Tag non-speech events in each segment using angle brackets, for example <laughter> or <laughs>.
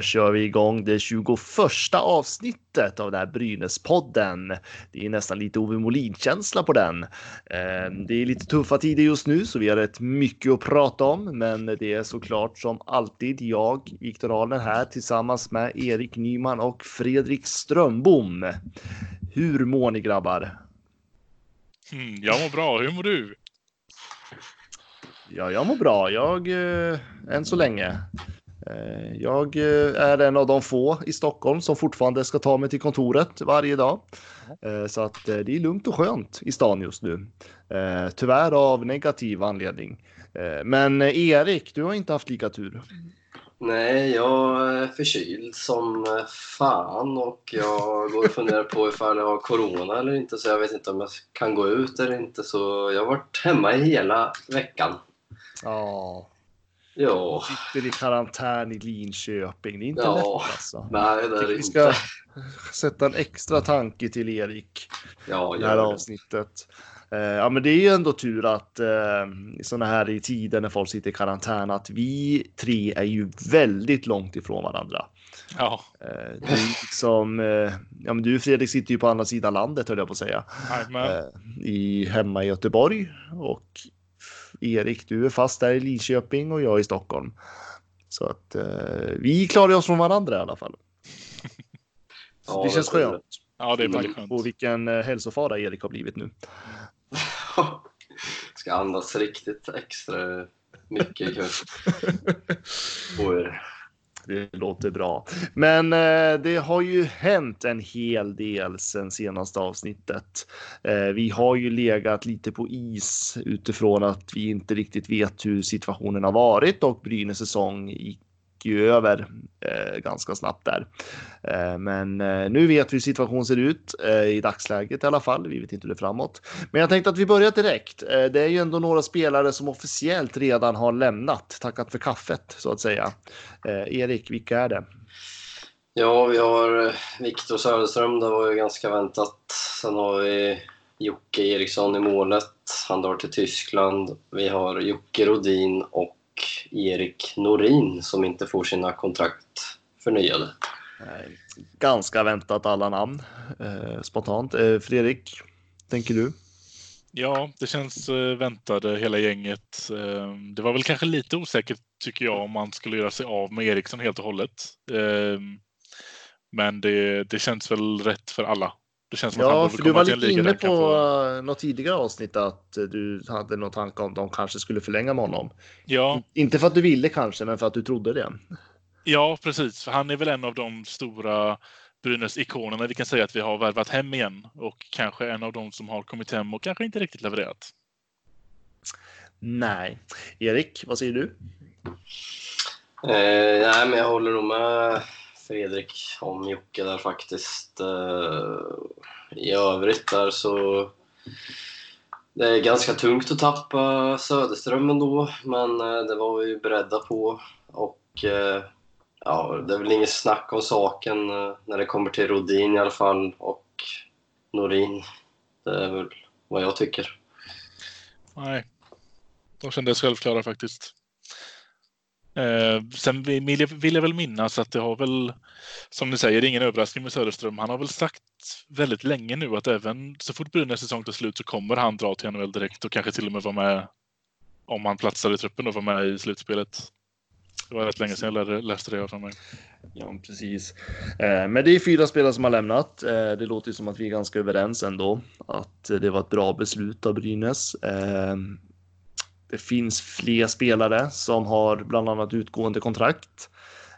Kör vi igång det 21 avsnittet av den här Brynäspodden. Det är nästan lite Ove Molin-känsla på den. Eh, Det är lite tuffa tider just nu så vi har rätt mycket att prata om, men det är såklart som alltid jag, Viktor Ahlner här tillsammans med Erik Nyman och Fredrik Strömbom. Hur mår ni grabbar? Mm, jag mår bra. Hur mår du? Ja, jag mår bra. Jag, eh, än så länge. Eh, Jag eh, är en av de få i Stockholm som fortfarande ska ta mig till kontoret varje dag. Eh, Så att det är lugnt och skönt i stan just nu. Tyvärr av negativ anledning. Men Erik, du har inte haft lika tur. Nej, jag är förkyld som fan och jag går och funderar på ifall jag har corona eller inte så jag vet inte om jag kan gå ut eller inte så jag har varit hemma i hela veckan. Ja, Ja, sitter i karantän i Linköping. Det är inte Ja. lätt alltså. nej det är det Vi ska inte. sätta en extra tanke till Erik. Ja, det här avsnittet. Eh, ja, men det är ju ändå tur att eh, sådana här i tider när folk sitter i karantän att vi tre är ju väldigt långt ifrån varandra. Ja, Eh, det är liksom, eh, ja, men du Fredrik sitter ju på andra sidan landet höll jag på att säga. Eh, i, hemma i Göteborg och Erik, du är fast där i Linköping och jag i Stockholm. Så att eh, vi klarar oss från varandra i alla fall. Ja, det känns skönt. Ja, det är Med väldigt skönt. vilken eh, hälsofara Erik har blivit nu. <laughs> Ska andas riktigt extra mycket ikväll. Oj. <laughs> Det låter bra. Men eh, det har ju hänt en hel del sen senaste avsnittet. Eh, vi har ju legat lite på is utifrån att vi inte riktigt vet hur situationen har varit och Brynäs säsong gick ju över eh, ganska snabbt där. Eh, men eh, nu vet vi hur situationen ser ut eh, i dagsläget i alla fall. Vi vet inte hur det är framåt. Men jag tänkte att vi börjar direkt. Eh, det är ju ändå några spelare som officiellt redan har lämnat, tackat för kaffet så att säga. Eh, Erik, vilka är det? Ja, vi har eh, Viktor Söderström, det var ju ganska väntat. Sen har vi Jocke Eriksson i målet. Han drar till Tyskland. Vi har Jocke Rodin och Erik Norin som inte får sina kontrakt förnyade. Ganska väntat alla namn eh, spontant. Eh, Fredrik, tänker du? Ja, det känns eh, väntade hela gänget. Eh, det var väl kanske lite osäkert tycker jag om man skulle göra sig av med Eriksson helt och hållet. Eh, men det, det känns väl rätt för alla. Det känns som att han Ja, borde för du var lite liga inne på få- eh, något tidigare avsnitt att eh, du hade någon tanke om de kanske skulle förlänga med honom. Ja, Inte för att du ville kanske, men för att du trodde det. ja, precis. För han är väl en av de stora Brynäs-ikonerna vi kan säga att vi har värvat hem igen. Och kanske en av de som har kommit hem och kanske inte riktigt levererat. Nej. Erik, vad säger du? Eh, nej, men jag håller nog med Fredrik om Jocke där faktiskt. Eh, I övrigt där så... Det är ganska tungt att tappa Söderström ändå, men eh, det var vi ju beredda på. Och eh, ja, det är väl inget snack om saken när det kommer till Rodin i alla fall och Norin. Det är väl vad jag tycker. Nej, de kändes självklara faktiskt. Eh, sen vill jag, vill jag väl minnas att det har väl, som ni säger, det är ingen överraskning med Söderström. Han har väl sagt väldigt länge nu att även så fort Brynäs säsong tar slut så kommer han dra till NHL direkt och kanske till och med vara med, om han platsar i truppen, och vara med i slutspelet. Det var rätt länge sedan jag lärde- läste det för mig. Ja, precis. Eh, Men det är fyra spelare som har lämnat. Eh, Det låter ju som att vi är ganska överens ändå att det var ett bra beslut av Brynäs. Eh, det finns fler spelare som har bland annat utgående kontrakt.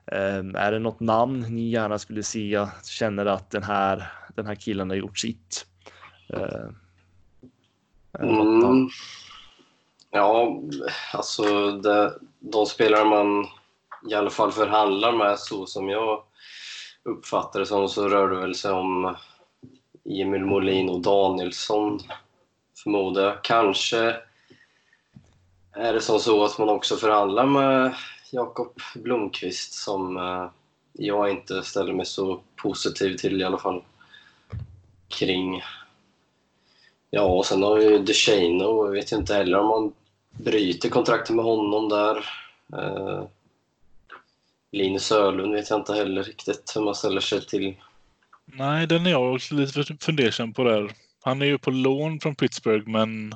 Eh, Är det något namn ni gärna skulle se, känner att den här, den här killen har gjort sitt? Eh, namn? Mm. Ja, alltså det, de spelare man i alla fall förhandlar med så som jag uppfattar det som så rör det väl sig om Emil Molin och Danielsson förmodar jag. Kanske är det som så att man också förhandlar med Jakob Blomqvist som eh, jag inte ställer mig så positiv till i alla fall. kring. Ja, och sen har vi ju DeShano. Jag vet ju inte heller om man bryter kontraktet med honom där. Eh, Linus Ölund vet jag inte heller riktigt hur man ställer sig till. Nej, den är jag också lite fundersam på där. Han är ju på lån från Pittsburgh, men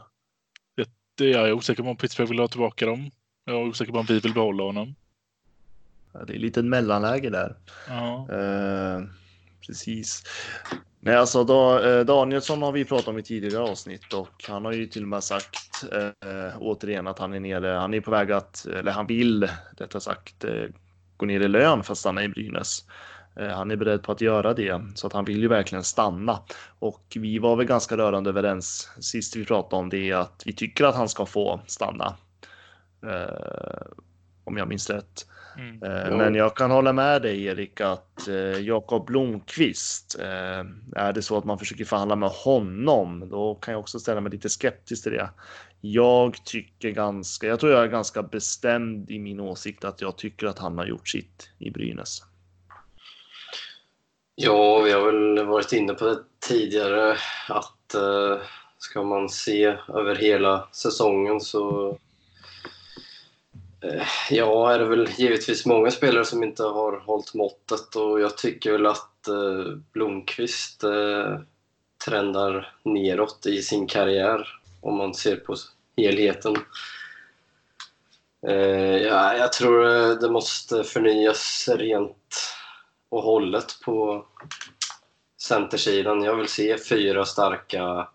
det, är jag osäker på om Pittsburgh vill ha tillbaka dem. Jag är osäker på om vi vill behålla honom. Ja, det är lite mellanläge där. Ja. Eh, precis. Nej, alltså då, eh, Danielsson har vi pratat om i tidigare avsnitt och han har ju till och med sagt eh, återigen att han är nere. Han är på väg att, eller han vill rättare sagt, eh, gå ner i lön för att stanna i Brynäs. Eh, han är beredd på att göra det så att han vill ju verkligen stanna och vi var väl ganska rörande överens sist vi pratade om det att vi tycker att han ska få stanna. Eh, om jag minns rätt. Mm. Eh, Men jag kan hålla med dig Erik att eh, Jakob Blomqvist, eh, är det så att man försöker förhandla med honom, då kan jag också ställa mig lite skeptisk till det. Jag tycker ganska, jag tror jag är ganska bestämd i min åsikt att jag tycker att han har gjort sitt i Brynäs. Ja, vi har väl varit inne på det tidigare att eh, ska man se över hela säsongen så eh, ja, är det väl givetvis många spelare som inte har hållit måttet och jag tycker väl att eh, Blomqvist eh, trendar neråt i sin karriär om man ser på helheten. Eh, ja, jag tror eh, det måste förnyas rent och hållet på centersidan. Jag vill se fyra starka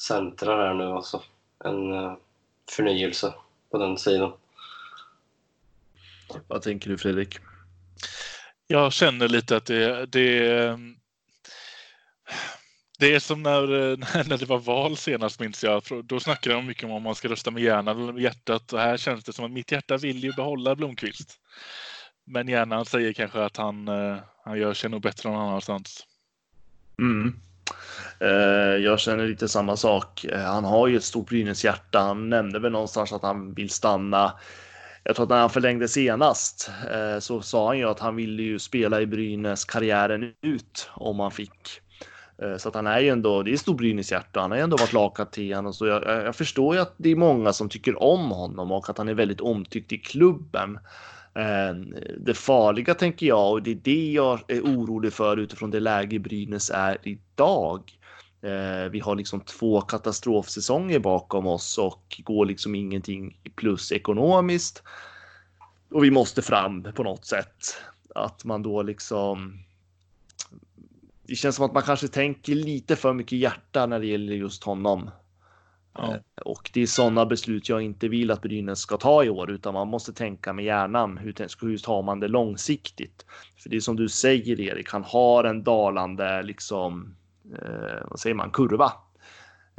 centrar här nu alltså. En eh, förnyelse på den sidan. Vad tänker du Fredrik? Jag känner lite att det, det, det är som när, <laughs> när det var val senast minns jag. Då snackade de mycket om om man ska rösta med hjärnan eller med hjärtat. Och här känns det som att mitt hjärta vill ju behålla Blomqvist. Men hjärnan säger kanske att han, eh, han gör sig nog bättre någon annanstans. Mm. Eh, jag känner lite samma sak. Eh, han har ju ett stort Brynäs hjärta. Han nämnde väl någonstans att han vill stanna. Jag tror att när han förlängde senast så sa han ju att han ville ju spela i Brynäs karriären ut om han fick. Så att han är ju ändå, det är stor Brynäs hjärta. Han har ju ändå varit lagkapten och så. Jag, jag förstår ju att det är många som tycker om honom och att han är väldigt omtyckt i klubben. Ehm, det farliga tänker jag och det är det jag är orolig för utifrån det läge Brynäs är idag. Ehm, vi har liksom två katastrofsäsonger bakom oss och går liksom ingenting plus ekonomiskt. Och vi måste fram på något sätt. Att man då liksom. Det känns som att man kanske tänker lite för mycket hjärta när det gäller just honom. Ja. Eh, och det är sådana beslut jag inte vill att Brynäs ska ta i år, utan man måste tänka med hjärnan. Hur, hur tar man det långsiktigt? För det är som du säger Erik, han har en dalande liksom, eh, vad säger man, kurva.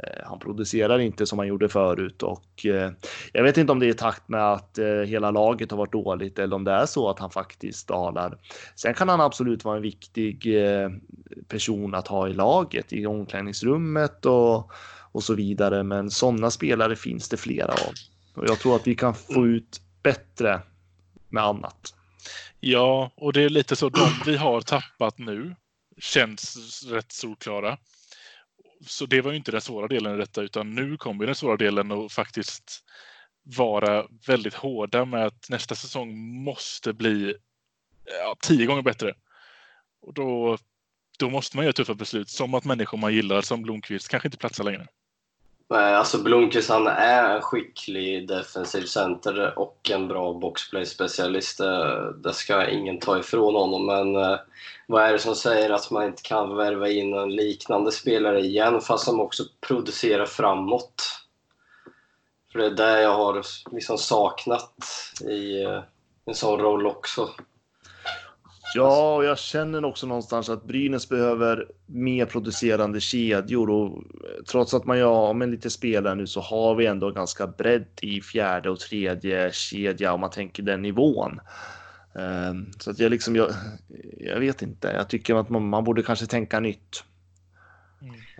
Eh, han producerar inte som han gjorde förut och eh, jag vet inte om det är i takt med att eh, hela laget har varit dåligt eller om det är så att han faktiskt dalar. Sen kan han absolut vara en viktig eh, person att ha i laget i omklädningsrummet och och så vidare. Men sådana spelare finns det flera av och jag tror att vi kan få ut bättre med annat. Ja, och det är lite så de vi har tappat nu känns rätt solklara. Så det var ju inte den svåra delen i detta, utan nu kommer den svåra delen och faktiskt vara väldigt hårda med att nästa säsong måste bli ja, tio gånger bättre. Och då, då måste man göra tuffa beslut, som att människor man gillar, som Blomqvist, kanske inte platsar längre. Eh, alltså Blomqvist han är en skicklig defensiv center och en bra boxplay-specialist. Eh, det, ska ingen ta ifrån honom, men eh, vad är det som säger att man inte kan värva in en liknande spelare igen, fast som också producerar framåt? För det är det jag har liksom saknat i en sån roll också. Ja, och jag känner också någonstans att Brynäs behöver mer producerande kedjor och trots att man gör med lite spelare nu så har vi ändå ganska bredd i fjärde och tredje kedja om man tänker den nivån. Ehm, så att jag liksom, jag, jag vet inte. Jag tycker att man, man borde kanske tänka nytt.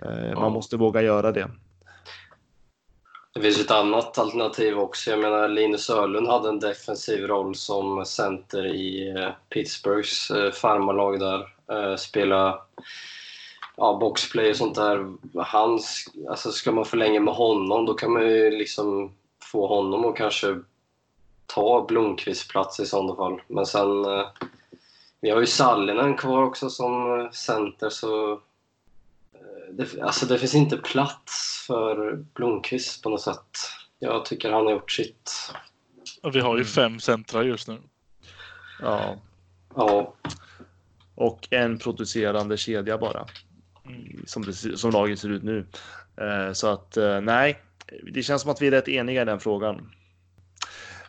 Mm. Man måste våga göra det. Det finns ett annat alternativ också. Jag menar, Linus Ölund hade en defensiv roll som center i eh, Pittsburghs eh, farmarlag där. Eh, spela ja, boxplay och sånt där. Han, alltså ska man förlänga med honom då kan man ju liksom få honom att kanske ta Blomqvists plats i sådana fall. Men sen, vi har ju Sallinen kvar också som center så det, alltså det finns inte plats för Blomqvist på något sätt. Jag tycker han har gjort sitt. Och vi har ju fem centra just nu. Ja, Ja, och en producerande kedja bara. Mm. Som, det, som laget ser ut nu. Eh, så att eh, nej, det känns som att vi är rätt eniga i den frågan.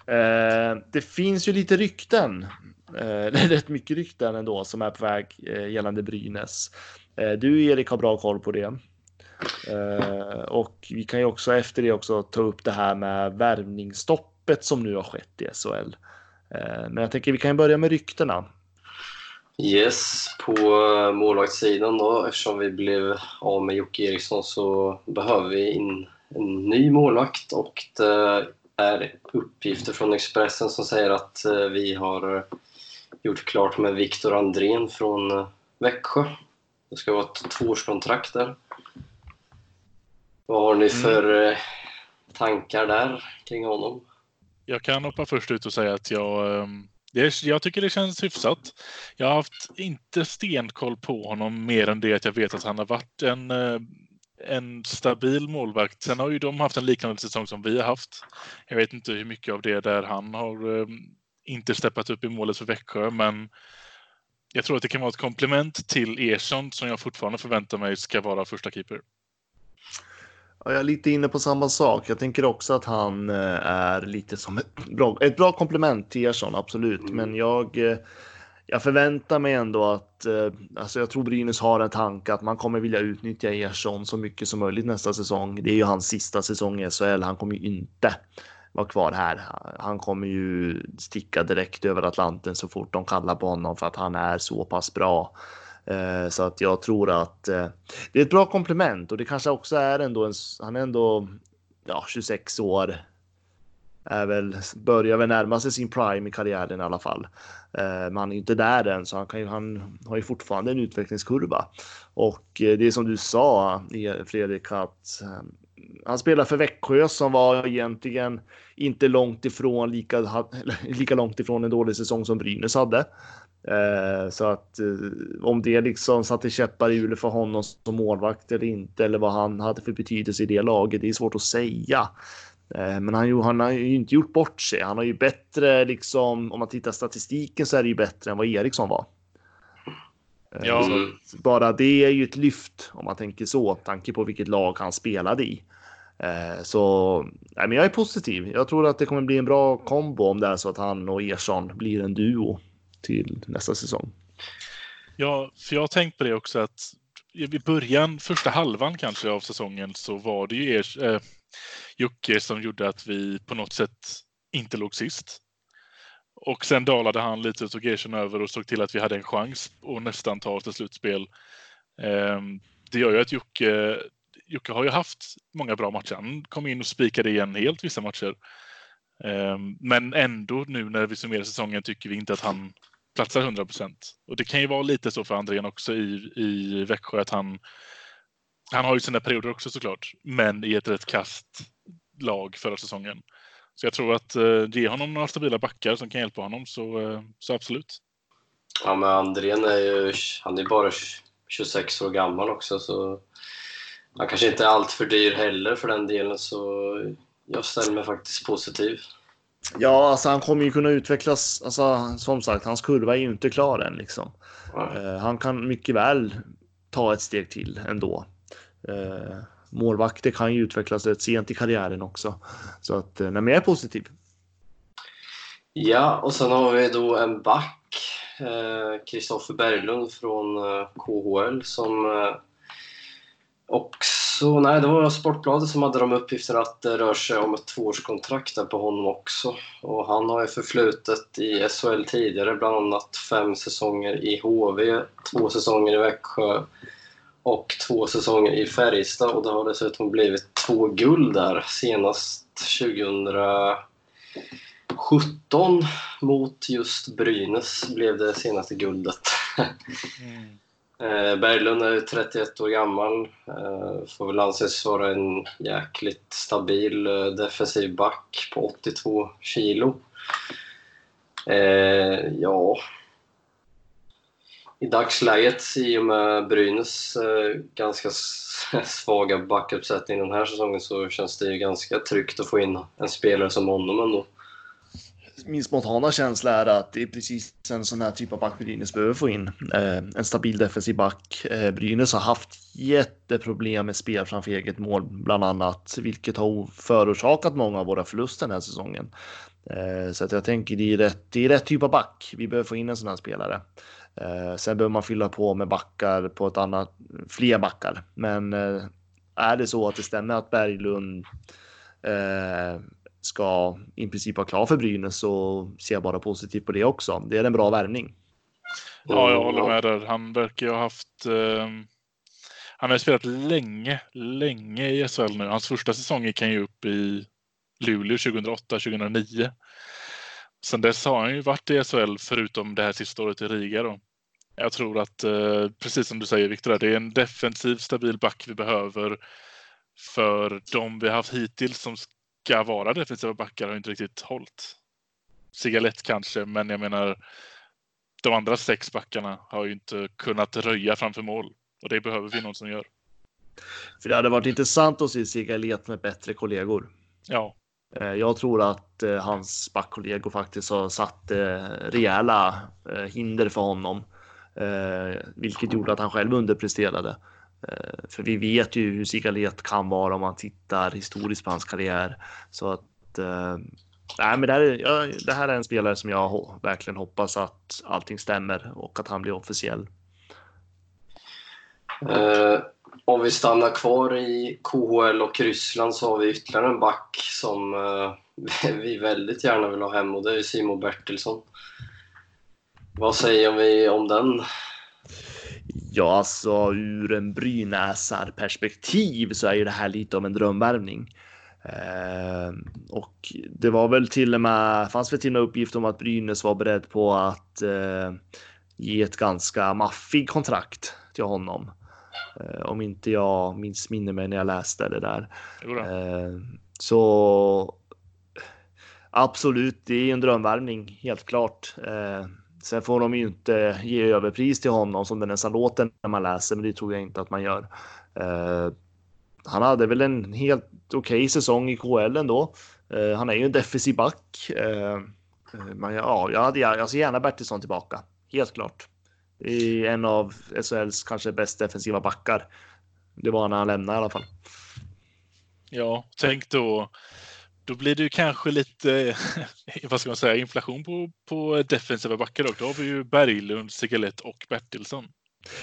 Eh, det finns ju lite rykten. <laughs> Det är rätt mycket rykten ändå som är på väg gällande Brynäs. Eh, du Erik har bra koll på det. Eh, och vi kan ju också efter det också ta upp det här med värvningsstoppet som nu har skett i SHL. Eh, men jag tänker vi kan ju börja med ryktena. Yes, på målvaktssidan då, eftersom vi blev av med Jocke Eriksson så behöver vi in en ny målvakt och det är uppgifter från Expressen som säger att vi har gjort klart med Viktor Andrén från Växjö. Det ska vara ett tvåårskontrakt där. Vad har ni för eh, tankar där kring honom? Jag kan hoppa först ut och säga att jag, ehm, det, jag tycker det känns hyfsat. Jag har haft inte stenkoll på honom mer än det att jag vet att han har varit en, eh, en stabil målvakt. Sen har ju de haft en liknande säsong som vi har haft. Jag vet inte hur mycket av det där han har ehm, inte steppat upp i målet för Växjö, men jag tror att det kan vara ett komplement till Ersson som jag fortfarande förväntar mig ska vara första keeper. Ja, jag är lite inne på samma sak. Jag tänker också att han eh, är lite som ett bra, ett bra komplement till Ersson, absolut. Mm. Men jag, eh, jag förväntar mig ändå att, eh, alltså jag tror Brynäs har en tanke att man kommer vilja utnyttja Ersson så mycket som möjligt nästa säsong. Det är ju hans sista säsong i SHL. Han kommer ju inte vara kvar här. Han kommer ju sticka direkt över Atlanten så fort de kallar på honom för att han är så pass bra. Eh, så att jag tror att eh, det är ett bra komplement och det kanske också är ändå en, han är ändå ja, 26 år. Är väl, börjar väl närma sig sin prime i karriären i alla fall. Eh, men han är inte där än så han, kan ju, han har ju fortfarande en utvecklingskurva. Och det är som du sa Fredrik att han spelar för Växjö som var egentligen inte långt ifrån lika, <laughs> lika långt ifrån en dålig säsong som Brynäs hade. Eh, så att eh, om det liksom satte käppar i hjulet för honom som målvakt eller inte eller vad han hade för betydelse i det laget, det är svårt att säga. Eh, men han, han har ju inte gjort bort sig. Han har ju bättre liksom om man tittar statistiken så är det ju bättre än vad Eriksson var. Eh, Ja. bara det är ju ett lyft om man tänker så, tanke på vilket lag han spelade i. Eh, så nej, men jag är positiv. Jag tror att det kommer bli en bra kombo om det är så att han och Ersson blir en duo till nästa säsong. Ja, för jag har tänkt på det också att i början, första halvan kanske av säsongen, så var det ju er, eh, Jocke som gjorde att vi på något sätt inte låg sist. Och sen dalade han lite och tog Ersson över och såg till att vi hade en chans att nästan ta oss till slutspel. Eh, det gör ju att Jocke, Jocke har ju haft många bra matcher. Han kom in och spikade igen helt vissa matcher. Ehm, men ändå nu när vi summerar säsongen tycker vi inte att han platsar 100 procent. Och det kan ju vara lite så för Andrén också i, i Växjö att han, han har ju sina perioder också såklart, men i ett rätt kast lag förra säsongen. Så jag tror att eh, ge honom några stabila backar som kan hjälpa honom så, eh, så absolut. Ja, men Andrén är ju han är bara 26 år gammal också så han kanske inte är allt för dyr heller för den delen så jag ställer mig faktiskt positiv. Ja, alltså han kommer ju kunna utvecklas. Alltså, som sagt, hans kurva är ju inte klar än liksom. Eh, han kan mycket väl ta ett steg till ändå. Eh, målvakter kan ju utvecklas rätt sent i karriären också. Så att, eh, nej, men jag är positiv. Ja, och sen har vi då en back, eh, Kristoffer Berglund från eh, KHL som eh, också, nej det var Sportbladet som hade de uppgifterna att det rör sig om ett tvåårskontrakt där på honom också. Och han har ju förflutet i SHL tidigare, bland annat fem säsonger i HV, två säsonger i Växjö och två säsonger i Färjestad och det har dessutom blivit två guld där senast 2017 mot just Brynäs blev det senaste guldet. Mm. Eh, Berglund är 31 år gammal. Eh, får väl anses vara en jäkligt stabil eh, defensiv back på 82 kilo. Eh, ja... I dagsläget, i och med Brynäs eh, ganska <laughs> svaga backuppsättning den här säsongen, så känns det ju ganska tryggt att få in en spelare som honom ändå min spontana känsla är att det är precis en sån här typ av back Brynäs behöver få in. Eh, en stabil defensiv back. Eh, Brynäs har haft jätteproblem med spel framför eget mål, bland annat, vilket har förorsakat många av våra förluster den här säsongen. Eh, så att jag tänker det är, rätt, det är rätt typ av back. Vi behöver få in en sån här spelare. Eh, sen behöver man fylla på med backar på ett annat, fler backar. Men eh, är det så att det stämmer att Berglund eh, ska i princip vara klar för Brynäs så ser jag bara positivt på det också. Det är en bra värvning. Ja, jag håller med där. Han verkar ju ha haft eh, han har spelat länge, länge i SHL nu. Hans första säsong gick han ju upp i Luleå 2008-2009. Sen dess har han ju varit i SHL förutom det här sista året i Riga då. Jag tror att, eh, precis som du säger Viktor, det är en defensiv stabil back vi behöver för de vi har haft hittills som ska vara defensiva backar har inte riktigt hållit. Sigalett kanske, men jag menar de andra sex backarna har ju inte kunnat röja framför mål och det behöver vi någon som gör. För det hade varit intressant att se Sigalet med bättre kollegor. Ja. Eh, jag tror att eh, hans backkollegor faktiskt har satt eh, rejäla hinder för honom, vilket gjorde att han själv underpresterade. Eh, för vi vet ju hur Sigalet kan vara om man tittar historiskt på hans karriär. Så att eh, nej, men det, här är, ja, det här är en spelare som jag verkligen hoppas att allting stämmer och att han blir officiell. Eh, om vi stannar kvar i KHL och Ryssland så har vi ytterligare en back som eh, <laughs> vi väldigt gärna vill ha hem och det är Simon Bertilsson. Vad säger vi om den Ja, alltså ur en Brynäsar-perspektiv så är ju det här lite om en drömvärvning. Eh, och det var väl till och med, fanns väl till och med uppgift om att Brynäs var beredd på att eh, ge ett ganska maffig kontrakt till honom. Eh, om inte jag minns minne mig när jag läste det där. Eh, så absolut, det är en drömvärvning, helt klart. Sen får de ju inte ge överpris till honom som det nästan låter när man läser, men det tror jag inte att man gör. Eh, han hade väl en helt okej okay säsong i KL ändå. Eh, han är ju en defensiv back. Eh, men ja, jag, hade, jag ser gärna Bertilsson tillbaka. Helt klart. Det är en av SHLs kanske bäst defensiva backar. Det var när han lämnade i alla fall. Ja, tänk då då blir det ju kanske lite, <laughs> vad ska man säga, inflation på, på defensiva backar. Då. då har vi ju Berglund, Sigalett och Bertilsson.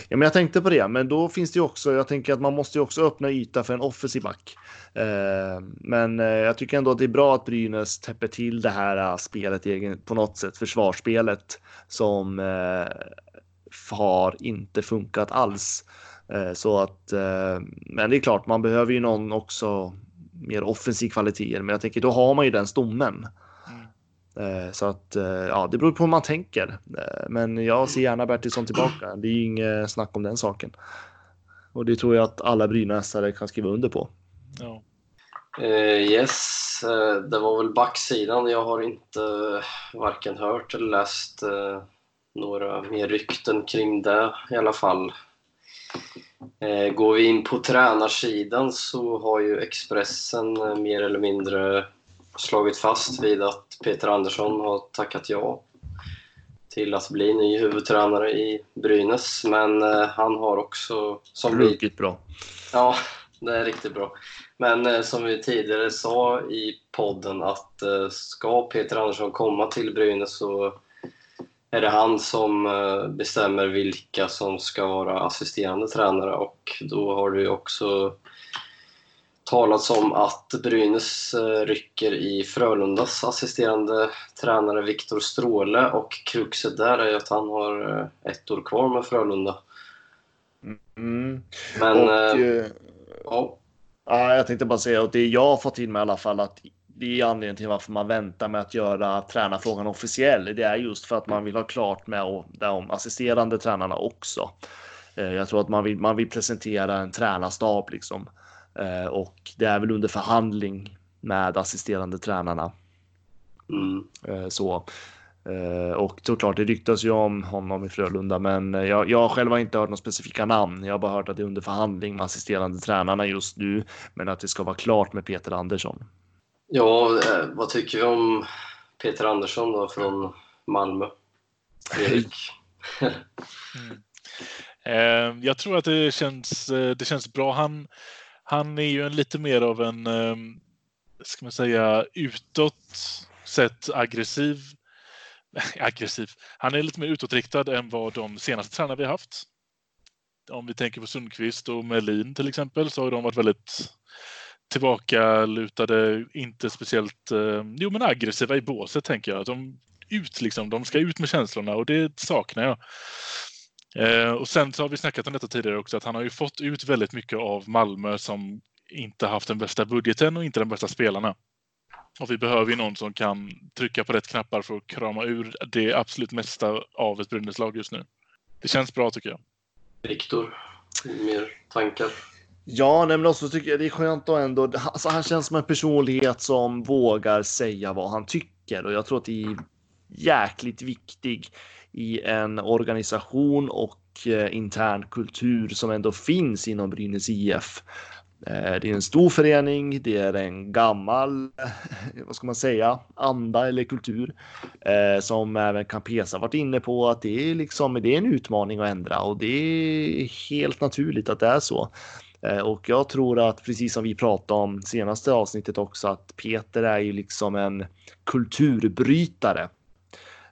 Ja, men jag tänkte på det, men då finns det ju också. Jag tänker att man måste ju också öppna yta för en offensiv back. Eh, men eh, jag tycker ändå att det är bra att Brynäs täpper till det här eh, spelet egen, på något sätt, försvarsspelet som eh, har inte funkat alls. Eh, så att, eh, men det är klart, man behöver ju någon också mer offensiv kvaliteter. Men jag tänker då har man ju den stommen. Mm. Så att ja, det beror på hur man tänker. Eh, men jag ser gärna Bertilsson tillbaka. Det är ju inget snack om den saken. Och det tror jag att alla brynäsare kan skriva under på. Ja. Uh, yes, uh, det var väl backsidan. Jag har inte uh, varken hört eller läst några mer rykten kring det i alla fall. Eh, går vi in på tränarsidan så har ju Expressen eh, mer eller mindre slagit fast vid att Peter Andersson har tackat ja till att bli ny huvudtränare i Brynäs. Men eh, han har också... Som Ruggigt vi, bra. Ja, det är riktigt bra. Men som vi tidigare sa i podden att ska Peter Andersson komma till Brynäs så är det han som eh, bestämmer vilka som ska vara assisterande tränare och då har ju också talats om att Brynäs eh, rycker i Frölundas assisterande tränare Viktor Stråle och kruxet där är att han har eh, ett år kvar med Frölunda. Mm. Men... Och, äh, ja. ja. Jag tänkte bara säga att det jag har fått in med i alla fall att det är anledningen till varför man väntar med att göra tränarfrågan officiell. Det är just för att man vill ha klart med de assisterande tränarna också. Eh, jag tror att man vill, man vill presentera en tränarstab liksom. Eh, och det är väl under förhandling med assisterande tränarna. Mm. Eh, så. Och såklart, det ryktas ju om honom i Frölunda, men jag, jag själv har inte hört några specifika namn. Jag har bara hört att det är under förhandling med assisterande tränarna just nu, men att det ska vara klart med Peter Andersson. Ja, eh, vad tycker vi om Peter Andersson då från Malmö? Erik? <laughs> Mm. Eh, jag tror att det känns, eh, det känns bra. Han, han är ju en lite mer av en, eh, ska man säga, utåt sett aggressiv <laughs> aggressiv. Han är lite mer utåtriktad än vad de senaste tränarna vi har haft. Om vi tänker på Sundqvist och Melin till exempel så har de varit väldigt tillbakalutade, inte speciellt eh, jo, men aggressiva i båset tänker jag. De, ut, liksom, de ska ut med känslorna och det saknar jag. Eh, och sen så har vi snackat om detta tidigare också att han har ju fått ut väldigt mycket av Malmö som inte haft den bästa budgeten och inte de bästa spelarna. Och vi behöver ju någon som kan trycka på rätt knappar för att krama ur det absolut mesta av ett Brynäslag just nu. Det känns bra tycker jag. Viktor, mer tankar? Ja, nej, men också tycker jag det är skönt att ändå. Alltså, han känns som en personlighet som vågar säga vad han tycker och jag tror att det är jäkligt viktig i en organisation och eh, intern kultur som ändå finns inom Brynäs IF. Eh, det är en stor förening, det är en gammal, eh, vad ska man säga, anda eller kultur eh, som även Campesa varit inne på att det är liksom, det är en utmaning att ändra och det är helt naturligt att det är så. Eh, och jag tror att precis som vi pratade om senaste avsnittet också att Peter är ju liksom en kulturbrytare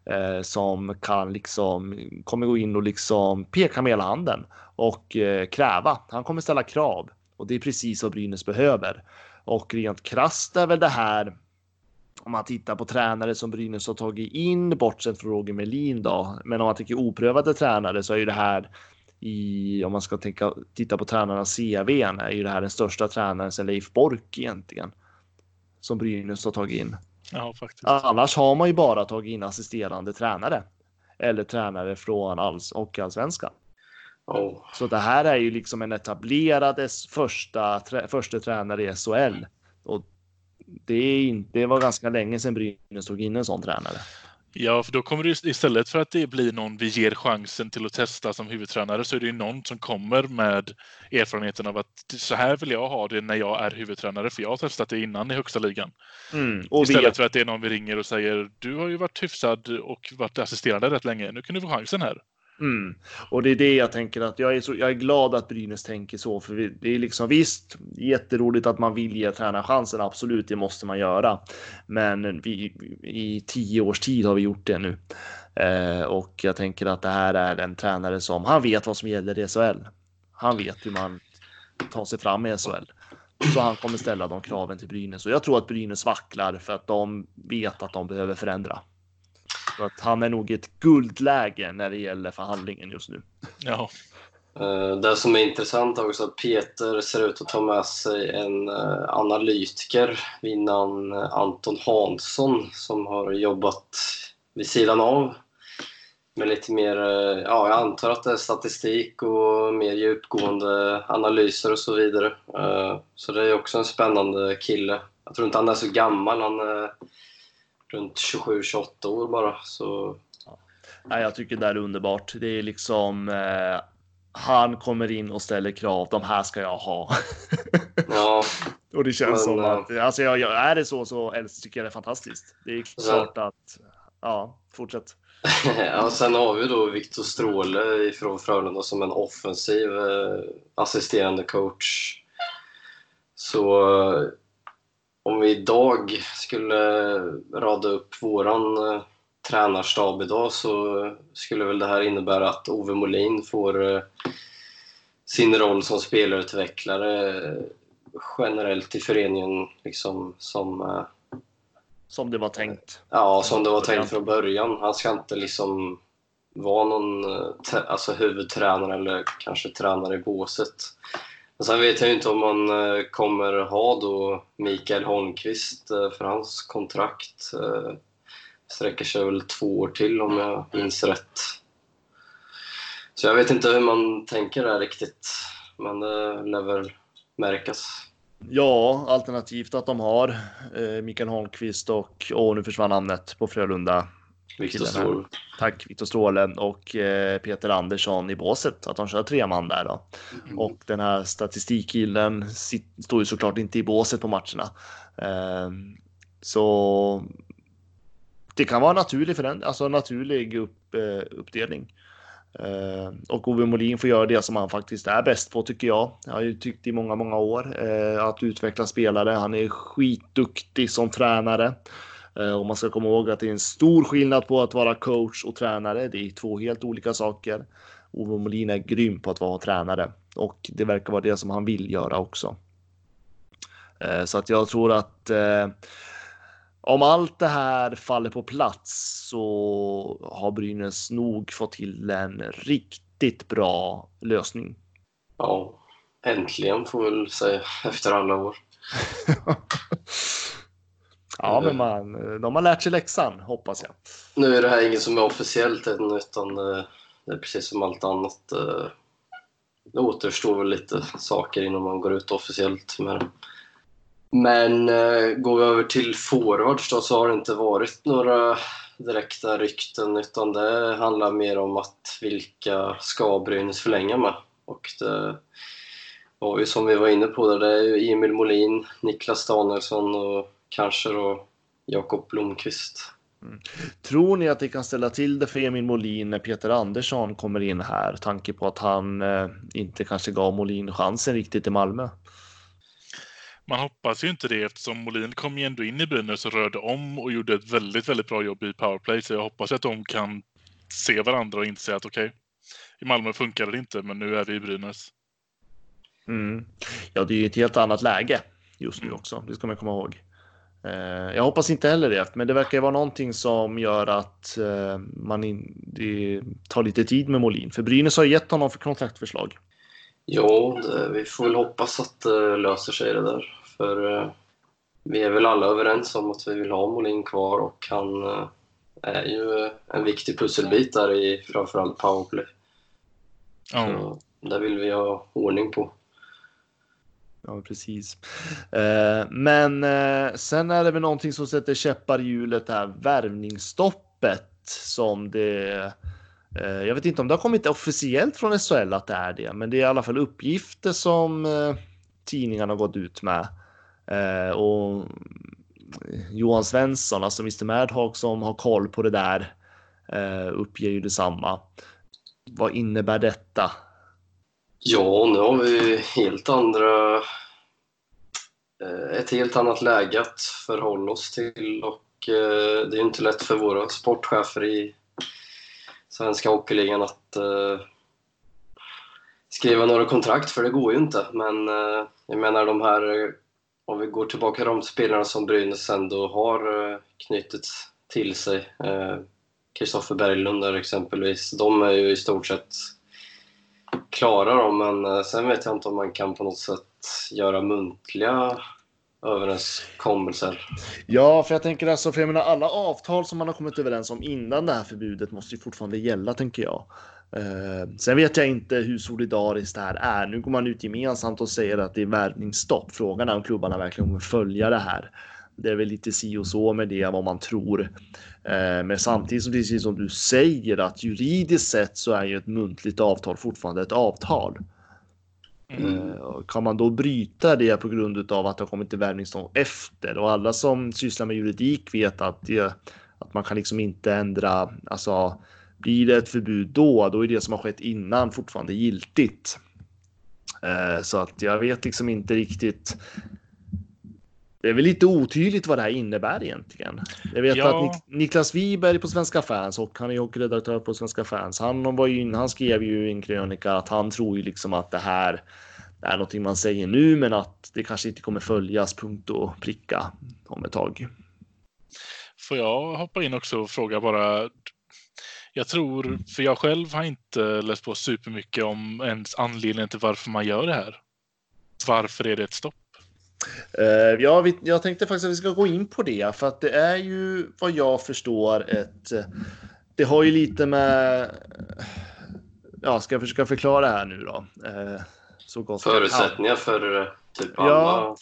eh, som kan liksom kommer gå in och liksom peka med hela handen och eh, kräva. Han kommer ställa krav och det är precis vad Brynäs behöver. Och rent krasst är väl det här om man tittar på tränare som Brynäs har tagit in, bortsett från Roger Melin då. Men om man tänker oprövade tränare så är ju det här i, om man ska tänka, titta på tränarnas CV, är ju det här den största tränaren sedan Leif Bork egentligen. Som Brynäs har tagit in. Ja, faktiskt. Annars har man ju bara tagit in assisterande tränare. Eller tränare från alls och allsvenskan. Oh. Så det här är ju liksom en etablerad första, trä, första tränare i SHL. Och det, är inte, det var ganska länge sedan Brynäs tog in en sån tränare. Ja, för då kommer det istället för att det blir någon vi ger chansen till att testa som huvudtränare så är det ju någon som kommer med erfarenheten av att så här vill jag ha det när jag är huvudtränare för jag har testat det innan i högsta ligan. Mm, istället vet... för att det är någon vi ringer och säger du har ju varit hyfsad och varit assisterande rätt länge. Nu kan du få chansen här. Mm. Och det är det jag tänker att jag är, så, jag är glad att Brynäs tänker så. För det är liksom visst jätteroligt att man vill ge tränaren chansen. Absolut, det måste man göra. Men vi, i tio års tid har vi gjort det nu. Eh, och jag tänker att det här är en tränare som han vet vad som gäller i SHL. Han vet hur man tar sig fram i SHL. Så han kommer ställa de kraven till Brynäs och jag tror att Brynäs vacklar för att de vet att de behöver förändra. Så att han är nog i ett guldläge när det gäller förhandlingen just nu. Ja. Eh, det som är intressant är också att Peter ser ut att ta med sig en eh, analytiker vid namn Anton Hansson som har jobbat vid sidan av med lite mer, eh, ja jag antar att det är statistik och mer djupgående analyser och så vidare. Så det är också en spännande kille. Jag tror inte han är så gammal, han är runt 27-28 år bara. Så... Ja, jag tycker det är underbart. Det är liksom eh, han kommer in och ställer krav. De här ska jag ha. ja, <laughs> och det känns men, som att alltså, jag, jag, är det så så tycker jag det är fantastiskt. Det är klart att ja, fortsätt. <laughs> ja, sen har vi då Viktor Stråle från Frölunda som en offensiv eh, assisterande coach. Så om vi idag skulle rada upp våran eh, tränarstab idag så skulle väl det här innebära att Ove Molin får eh, sin roll som spelarutvecklare eh, generellt i föreningen liksom som... Som det var tänkt? Ja, som det var tänkt från början. Han ska inte liksom vara någon alltså huvudtränare eller kanske tränare i båset. Sen vet jag inte om man eh, kommer ha då Mikael Holmqvist eh, för hans kontrakt eh, sträcker sig väl två år till om jag minns rätt. Så jag vet inte hur man tänker där riktigt. Men det lär väl märkas. Ja, alternativt att de har eh, Mikael Holmqvist och, åh nu försvann namnet på Frölunda. Viktor Ståhl. Tack, Viktor Stråle och eh, Peter Andersson i båset. Att de kör tre man där då. Mm. Och den här statistikkillen står ju såklart inte i båset på matcherna. Eh, så det kan vara naturlig, föränd- alltså naturlig upp, eh, uppdelning. Eh, och Ove Molin får göra det som han faktiskt är bäst på tycker jag. Jag har ju tyckt i många, många år eh, att utveckla spelare. Han är skitduktig som tränare. Eh, och man ska komma ihåg att det är en stor skillnad på att vara coach och tränare. Det är två helt olika saker. Ove Molin är grym på att vara tränare och det verkar vara det som han vill göra också. Eh, så att jag tror att eh, om allt det här faller på plats så har Brynäs nog fått till en riktigt bra lösning. Ja, äntligen får vi väl säga efter alla år. <laughs> ja, men man, de har lärt sig läxan hoppas jag. Nu är det här inget som är officiellt än, utan det är precis som allt annat. eh, Det återstår väl lite saker innan man går ut officiellt med det. Men eh, går vi över till forwards då så har det inte varit några direkta rykten utan det handlar mer om att vilka ska Brynäs förlänga med. Och det var ju som vi var inne på, där, det är ju Emil Molin, Niklas Danielsson och kanske då Jakob Blomqvist. Tror ni att det kan ställa till det för Emil Molin när Peter Andersson kommer in här? Tanke på att han eh, inte kanske gav Molin chansen riktigt i Malmö. Man hoppas ju inte det eftersom Molin kom ju ändå in i Brynäs och rörde om och gjorde ett väldigt, väldigt bra jobb i powerplay. Så jag hoppas att de kan se varandra och inse att okej, i Malmö funkar det inte, men nu är vi i Brynäs. Mm. Ja, det är ju ett helt annat läge just nu också. Det ska man komma ihåg. Eh, jag hoppas inte heller det, men det verkar ju vara någonting som gör att eh, man in, det tar lite tid med Molin. För Brynäs har gett honom för kontraktförslag. Ja, det, vi får väl hoppas att det löser sig det där. För eh, vi är väl alla överens om att vi vill ha Molin kvar och han är ju en viktig pusselbit där i framförallt powerplay. Ja. Så där vill vi ha ordning på. Ja, precis. Eh, men eh, sen är det väl någonting som sätter käppar i hjulet här, värvningsstoppet som det eh, jag vet inte om det har kommit officiellt från SHL att det är det, men det är i alla fall uppgifter som eh, tidningarna har gått ut med. Eh, och Johan Svensson, alltså Mr Madhawk som har koll på det där, eh, uppger ju detsamma. Vad innebär detta? Ja, nu har vi helt andra... Eh, ett helt annat läge att förhålla oss till och eh, det är inte lätt för våra sportchefer i svenska hockeyligan att eh, skriva några kontrakt, för det går ju inte. Men jag menar de här, om vi går tillbaka till de spelarna som Brynäs ändå har knutit till sig. Kristoffer Berglund där exempelvis. De är ju i stort sett klara dem, men eh, sen vet jag inte om man kan på något sätt göra muntliga överenskommelser. Ja, för jag tänker alltså, för jag menar alla avtal som man har kommit överens om innan det här förbudet måste ju fortfarande gälla, tänker jag. Eh, sen vet jag inte hur solidariskt det här är. Nu går man ut gemensamt och säger att det är värvningsstopp. Frågan är om klubbarna verkligen kommer följa det här. Det är väl lite si och så med det, vad man tror. Eh, men samtidigt som precis som du säger att juridiskt sett så är ju ett muntligt avtal fortfarande ett avtal. Mm. Eh, Kan man då bryta det på grund av att det har kommit till värvningsstopp efter och alla som sysslar med juridik vet att, det, att man kan liksom inte ändra, alltså blir det ett förbud då, då är det som har skett innan fortfarande giltigt. Eh, Så att jag vet liksom inte riktigt. Det är väl lite otydligt vad det här innebär egentligen. Jag vet Ja. att Nik- Niklas Wiberg på Svenska fans och han är ju hockeyredaktör på Svenska fans. Han, var ju, han skrev ju i en krönika att han tror ju liksom att det här är någonting man säger nu, men att det kanske inte kommer följas punkt och pricka om ett tag. Får jag hoppa in också och fråga bara? Jag tror, för jag själv har inte läst på supermycket om ens anledningen till varför man gör det här. Varför är det ett stopp? Uh, ja, vi, jag tänkte faktiskt att vi ska gå in på det, för att det är ju vad jag förstår ett... eh, Det har ju lite med ja, ska jag försöka förklara här nu då. Eh, så gott Förutsättningar för eh, typ Ja.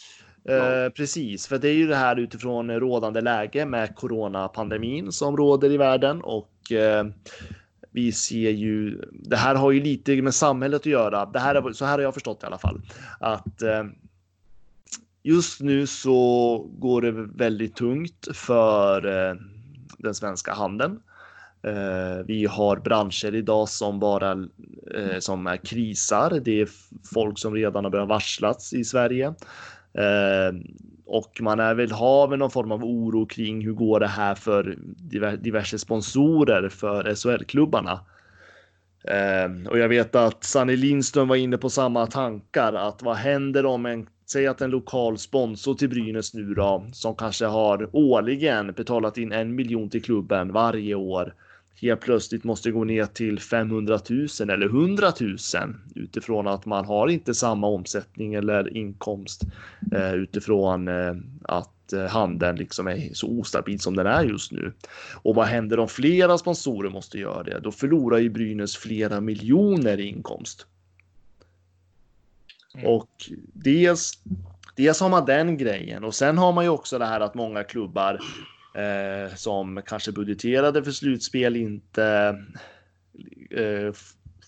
alla. Eh, precis, för det är ju det här utifrån rådande läge med coronapandemin som råder i världen och eh, vi ser ju, det här har ju lite med samhället att göra. Det här är, så här har jag förstått i alla fall, att eh, just nu så går det väldigt tungt för eh, den svenska handeln. Eh, vi har branscher idag som bara eh, som är krisar. Det är folk som redan har börjat varslats i Sverige. Och man är väl har väl någon form av oro kring hur går det här för diverse sponsorer för SHL-klubbarna. och jag vet att Sanny Lindström var inne på samma tankar att vad händer om en Säg att en lokal sponsor till Brynäs nu då, som kanske har årligen betalat in en miljon till klubben varje år helt plötsligt måste gå ner till 500 000 eller 100 000 utifrån att man har inte samma omsättning eller inkomst eh, utifrån eh, att eh, handeln liksom är så ostabil som den är just nu. Och vad händer om flera sponsorer måste göra det? Då förlorar ju Brynäs flera miljoner i inkomst. Mm. Och dels, dels har man den grejen och sen har man ju också det här att många klubbar eh, som kanske budgeterade för slutspel inte eh,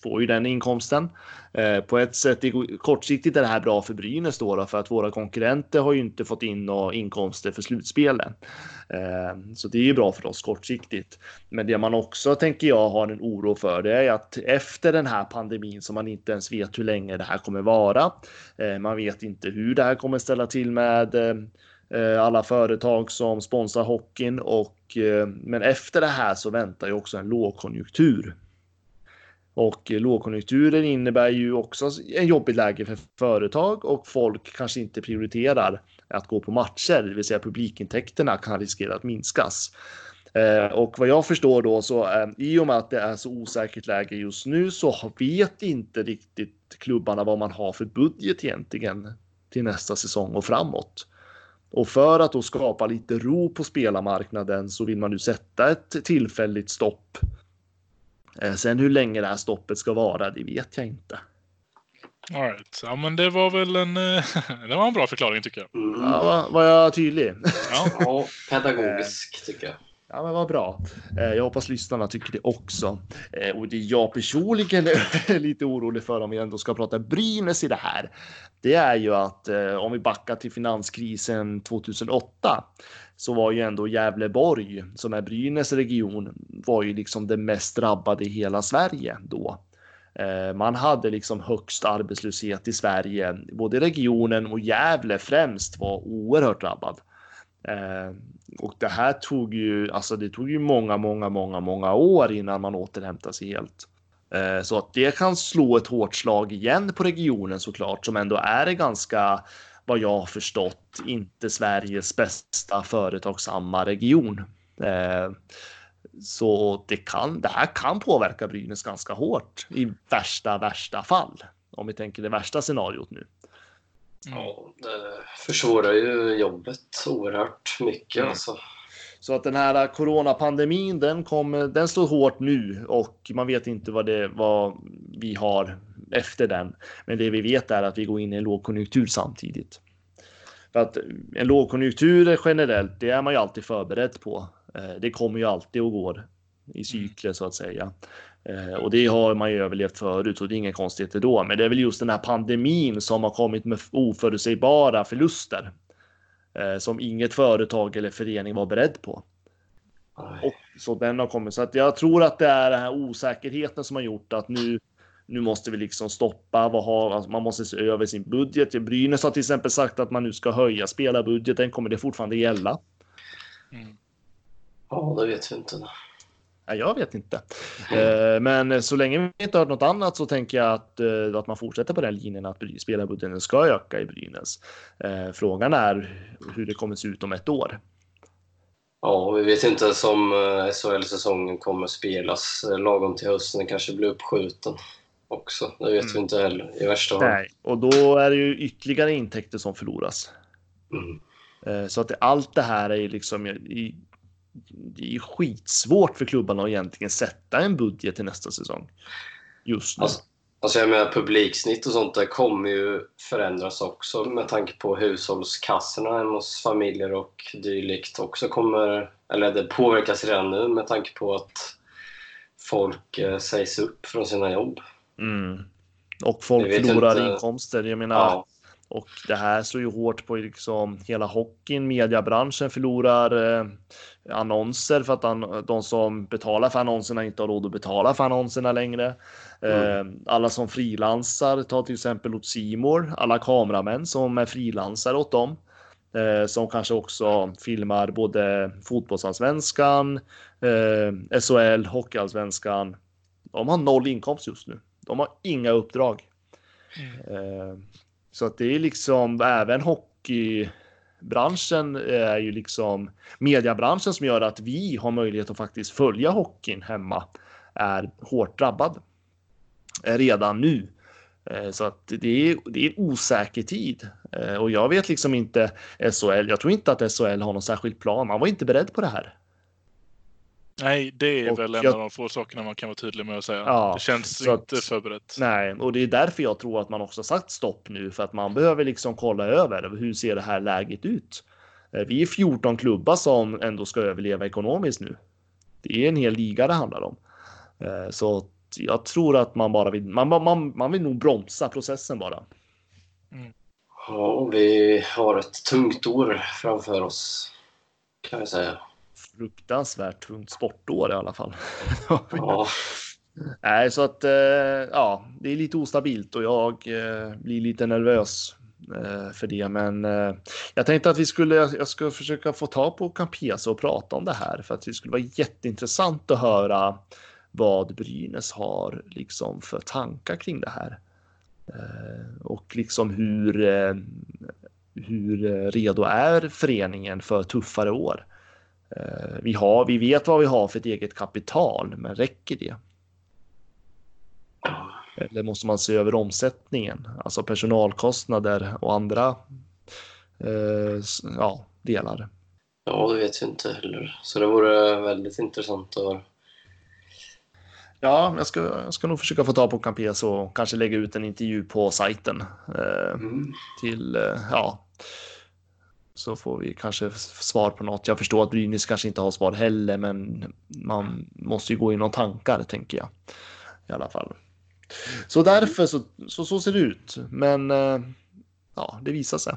får ju den inkomsten. Eh, på ett sätt kortsiktigt är det här bra för Brynäs då, då, för att våra konkurrenter har ju inte fått in några inkomster för slutspelen. Eh, så det är ju bra för oss kortsiktigt. Men det man också tänker jag har en oro för det är att efter den här pandemin som man inte ens vet hur länge det här kommer vara. Eh, man vet inte hur det här kommer ställa till med eh, eh, alla företag som sponsrar hockeyn och eh, men efter det här så väntar ju också en lågkonjunktur. Och lågkonjunkturen innebär ju också en jobbigt läge för företag och folk kanske inte prioriterar att gå på matcher, det vill säga publikintäkterna kan riskera att minskas. Eh, och vad jag förstår då så eh, i och med att det är så osäkert läge just nu så vet inte riktigt klubbarna vad man har för budget egentligen till nästa säsong och framåt. Och för att då skapa lite ro på spelarmarknaden så vill man nu sätta ett tillfälligt stopp. Eh, sen hur länge det här stoppet ska vara, det vet jag inte. All right. Ja, men det var väl en, eh, <laughs> det var en bra förklaring tycker jag. Mm. Ja, var, jag tydlig? Ja, <laughs> ja pedagogisk tycker jag. Ja, men vad bra. Eh, jag hoppas lyssnarna tycker det också. Och det jag personligen <laughs> är lite orolig för om vi ändå ska prata Brynäs i det här det är ju att eh, om vi backar till finanskrisen 2008 så var ju ändå Gävleborg som är Brynäs region var ju liksom det mest drabbade i hela Sverige då. Eh, man hade liksom högst arbetslöshet i Sverige. Både regionen och Gävle främst var oerhört drabbad. Eh, och det här tog ju, alltså det tog ju många, många, många, många år innan man återhämtade sig helt. Eh, så att det kan slå ett hårt slag igen på regionen såklart, som ändå är ganska, vad jag har förstått, inte Sveriges bästa företagsamma region. Eh, så det, kan, det här kan påverka Brynäs ganska hårt i värsta, värsta fall. Om vi tänker det värsta scenariot nu. Ja, det försvårar ju jobbet oerhört mycket mm. alltså. Så att den här coronapandemin, den kommer, den slår hårt nu och man vet inte vad det, vad vi har efter den. Men det vi vet är att vi går in i en lågkonjunktur samtidigt. För att en lågkonjunktur generellt, det är man ju alltid förberedd på. Eh, det kommer ju alltid och går i cykler så att säga. Eh, och det har man ju överlevt förut och det är inga konstigheter då. Men det är väl just den här pandemin som har kommit med oförutsägbara förluster eh, som inget företag eller förening var beredd på. Och, så den har kommit. Så att jag tror att det är den här osäkerheten som har gjort att nu, nu måste vi liksom stoppa. Vad har, alltså man måste se över sin budget. Brynäs har till exempel sagt att man nu ska höja spelarbudgeten. Kommer det fortfarande gälla? Mm. Ja, det vet vi inte. Nej, jag vet inte. Mm. Men så länge vi inte har något annat så tänker jag att, eh, att man fortsätter på den linjen att spelarbudgeten ska öka i Brynäs. Eh, frågan är hur det kommer se ut om ett år. Ja, vi vet inte om SHL-säsongen kommer spelas lagom till hösten. Den kanske blir uppskjuten också. Det vet mm. vi inte heller i värsta fall. Nej, och då är det ju ytterligare intäkter som förloras. Mm. Så att allt det här är liksom i, det är skitsvårt för klubbarna att egentligen sätta en budget till nästa säsong. just nu. Alltså, alltså jag menar publiksnitt och sånt där kommer ju förändras också med tanke på hushållskassorna hemma hos familjer och dylikt också kommer, eller det påverkas redan nu med tanke på att folk eh, sägs upp från sina jobb. Mm. Och folk förlorar inte. inkomster. Jag menar, Ja, Och det här slår ju hårt på liksom hela hockeyn. Mediabranschen förlorar eh, annonser för att an de som betalar för annonserna inte har råd att betala för annonserna längre. Eh, alla som frilansar, ta till exempel åt Simor, alla kameramän som är frilansare åt dem. Eh, som kanske också filmar både fotbollsallsvenskan, eh, SHL, hockeyallsvenskan. De har noll inkomst just nu. De har inga uppdrag. Eh, så att det är liksom även hockeybranschen är ju liksom mediebranschen som gör att vi har möjlighet att faktiskt följa hockeyn hemma är hårt drabbad eh, redan nu. Eh, Så att det är, det är en osäker tid och jag vet liksom inte SHL. Jag tror inte att SHL har någon särskild plan. Man var inte beredd på det här. Nej, det är Och väl en jag- av de få sakerna man kan vara tydlig med att säga. Ja, det känns så att- inte förberett. Nej, och det är därför jag tror att man också sagt stopp nu för att man behöver liksom kolla över hur ser det här läget ut? Eh, Vi är 14 klubbar som ändå ska överleva ekonomiskt nu. Det är en hel liga det handlar om. Eh, Så jag tror att man bara vill, man, man, man vill nog bromsa processen bara. ja, vi har ett tungt år framför oss kan jag säga. Fruktansvärt tungt sportår i alla fall. Ja, <laughs> Nej, så att eh, ja, det är lite ostabilt och jag eh, blir lite nervös eh, för det. Men jag tänkte att vi skulle, jag ska försöka få ta på Campesa och prata om det här för att det skulle vara jätteintressant att höra vad Brynäs har liksom för tankar kring det här. Och liksom hur, hur redo är föreningen för tuffare år? Eh, vi, har, vi vet vad vi har för ett eget kapital, men räcker det? Eller måste man se över omsättningen, alltså personalkostnader och andra eh, ja, delar? ja, det vet vi inte heller. Så det vore väldigt intressant att. Ja, jag ska, jag ska nog försöka få ta på Campes och kanske lägga ut en intervju på sajten eh, Mm. till, eh, ja, så får vi kanske svar på något. Jag förstår att Brynäs kanske inte har svar heller, men man måste ju gå in och tankar, tänker jag i alla fall. Så därför så, så, så ser det ut. Men eh, ja, det visar sig.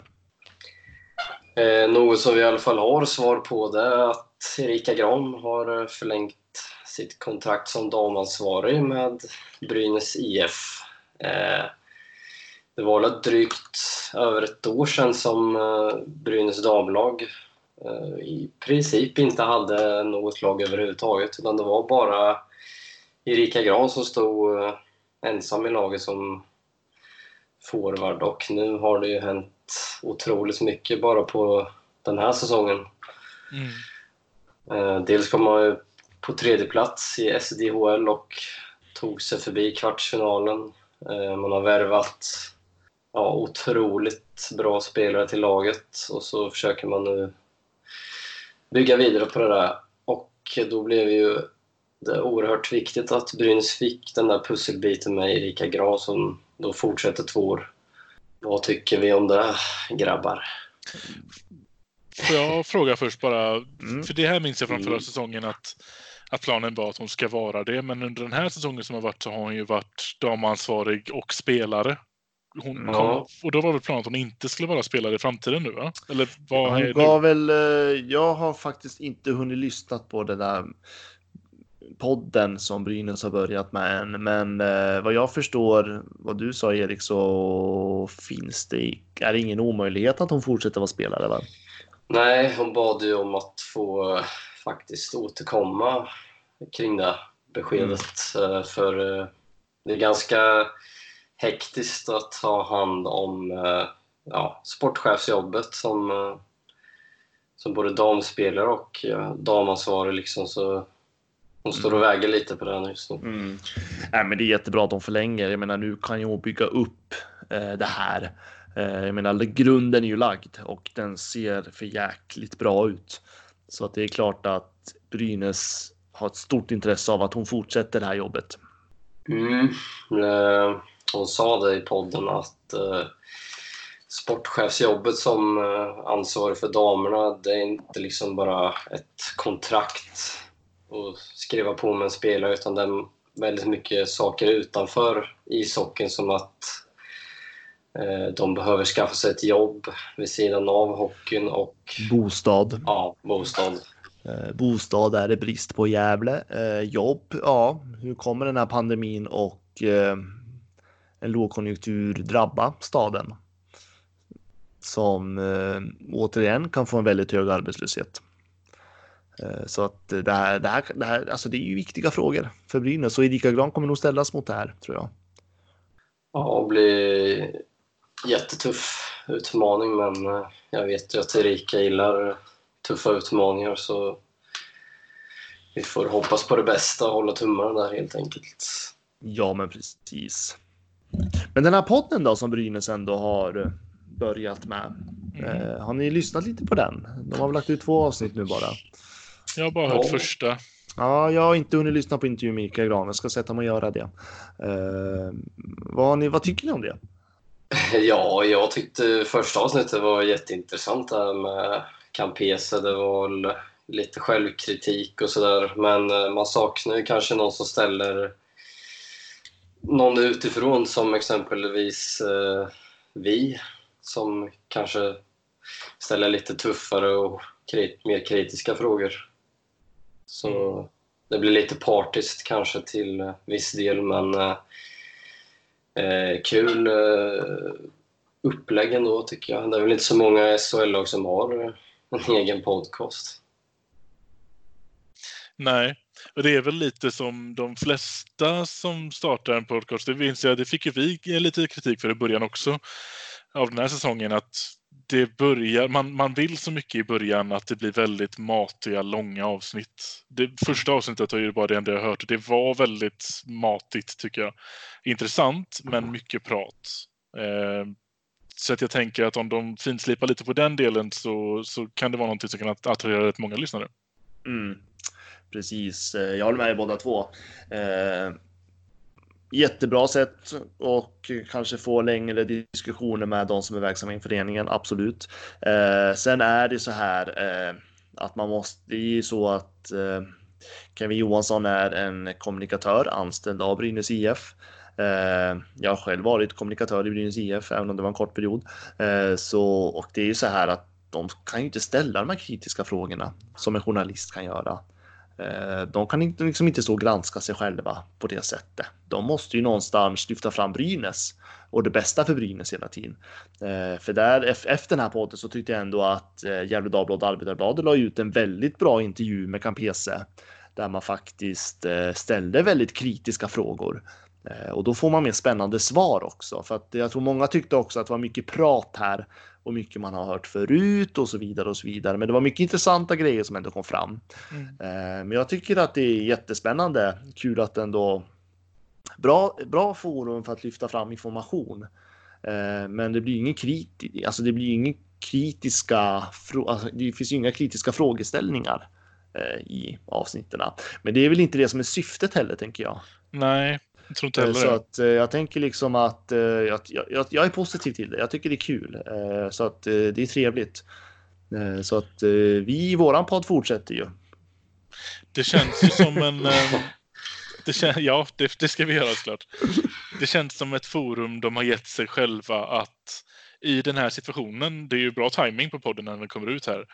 Eh, något som vi i alla fall har svar på det är att Erika Gran har eh, förlängt sitt kontrakt som damansvarig med Brynäs IF. Eh, det var väl drygt över ett år sedan som eh, Brynäs damlag eh, i princip inte hade något lag överhuvudtaget utan det var bara Erika Gran som stod eh, ensam i laget som forward och nu har det ju hänt otroligt mycket bara på den här säsongen. Mm. Dels kom man ju på tredje plats i SDHL och tog sig förbi kvartsfinalen. Man har värvat ja, otroligt bra spelare till laget och så försöker man nu bygga vidare på det där. Och då blev ju det oerhört viktigt att Brynäs fick den där pusselbiten med Erika Gran som då fortsätter två år. Vad tycker vi om det, grabbar? Får jag fråga först bara, Mm. för det här minns jag från förra Mm. säsongen att, att planen var att hon ska vara det, men under den här säsongen som har varit så har hon ju varit damansvarig och spelare. Hon Ja. kom, och då var väl planen att hon inte skulle vara spelare i framtiden nu va? Eller vad Han är gav det? väl, eh, jag har faktiskt inte hunnit lyssna på den där podden som Brynäs har börjat med än. Men eh, vad jag förstår, vad du sa Erik, så finns det, är det ingen omöjlighet att hon fortsätter vara spelare va? Nej, hon bad ju om att få eh, faktiskt återkomma kring det beskedet. eh, För eh, det är ganska hektiskt att ha hand om eh, ja, sportchefsjobbet som, eh, som både damspelare och eh, damansvarig. Liksom, så hon står och väger lite på här just nu. Mm. Nej, men det är jättebra att de förlänger. Jag menar, nu kan ju hon bygga upp eh, det här. Eh, jag menar, grunden är ju lagd och den ser för jäkligt bra ut. Så att det är klart att Brynäs har ett stort intresse av att hon fortsätter det här jobbet. Mm. Eh, hon sa det i podden att eh, sportchefsjobbet som eh, ansvarig för damerna, det är inte liksom bara ett kontrakt att skriva på med en spelare utan det är väldigt mycket saker utanför ishockeyn som att eh, de behöver skaffa sig ett jobb vid sidan av hockeyn och Bostad. ja, bostad. Eh, bostad är det brist på i Gävle. Eh, jobb, ja, hur kommer den här pandemin och eh, en lågkonjunktur drabba staden? Som eh, återigen kan få en väldigt hög arbetslöshet. Eh, så att det här, det här, det här, alltså det är ju viktiga frågor för Brynäs och Erika Gran kommer nog ställas mot det här tror jag. Ja, det blir jättetuff utmaning men eh, jag vet ju att Erika gillar tuffa utmaningar så vi får hoppas på det bästa och hålla tummarna där helt enkelt. Ja, men precis. Men den här podden då som Brynäs ändå har eh, börjat med. Eh, har ni lyssnat lite på den? De har väl lagt ut två avsnitt nu bara. Jag har bara hört Ja. första. Ja, jag har inte hunnit lyssna på intervjun med Mikael Gran. Jag ska sätta mig och göra det. Eh, vad, ni, vad tycker ni om det? <laughs> Ja, jag tyckte första avsnittet var jätteintressant där med Campese. Det var lite självkritik och sådär. Men eh, man saknar ju kanske någon som ställer någon utifrån som exempelvis eh, vi som kanske ställer lite tuffare och krit- mer kritiska frågor. Så det blir lite partiskt kanske till eh, viss del men eh, eh, kul eh, upplägg ändå tycker jag. Det är väl inte så många SHL-lag som har en egen podcast. Nej, och det är väl lite som de flesta som startar en podcast. Det, minns jag, det fick ju vi lite kritik för i början också av den här säsongen. att det börjar, man, man vill så mycket i början att det blir väldigt matiga, långa avsnitt. Det första avsnittet var ju bara det enda jag hört. Det var väldigt matigt tycker jag. Intressant, men mycket prat. Eh, så att jag tänker att om de finslipar lite på den delen så, så kan det vara någonting som kan attrahera rätt många lyssnare. Mm. Precis, eh, jag håller med er båda två. Eh, jättebra sätt och kanske få längre diskussioner med de som är verksamma i föreningen, absolut. Eh, sen är det så här eh, att man måste, det är ju så att eh, Kevin Johansson är en kommunikatör anställd av Brynäs IF. Eh, jag har själv varit kommunikatör i Brynäs IF, även om det var en kort period. Eh, så, och det är ju så här att de kan ju inte ställa de här kritiska frågorna som en journalist kan göra. Eh, de kan inte, liksom inte stå och granska sig själva på det sättet. De måste ju någonstans lyfta fram Brynäs och det bästa för Brynäs hela tiden. Eh, för där efter den här podden så tyckte jag ändå att eh, Gefle Dagblad och Arbetarbladet la ut en väldigt bra intervju med Campese där man faktiskt ställde väldigt kritiska frågor. Och då får man mer spännande svar också. För att jag tror många tyckte också att det var mycket prat här och mycket man har hört förut och så vidare och så vidare. Men det var mycket intressanta grejer som ändå kom fram. Mm. Eh, Men jag tycker att det är jättespännande. Kul att ändå bra, bra forum för att lyfta fram information. Eh, Men det blir ingen kriti, alltså det blir ingen kritiska, alltså det finns ju inga kritiska frågeställningar eh, i avsnitten. Men det är väl inte det som är syftet heller tänker jag. Nej, jag tror inte Eh, heller Så att eh, jag tänker liksom att eh, jag, jag, jag är positiv till det. Jag tycker det är kul. Så att det är trevligt. Så att vi i våran podd fortsätter ju. Det känns ju som en... Det kän, ja, det, det ska vi göra såklart. Det känns som ett forum de har gett sig själva att i den här situationen, det är ju bra timing på podden när den kommer ut här,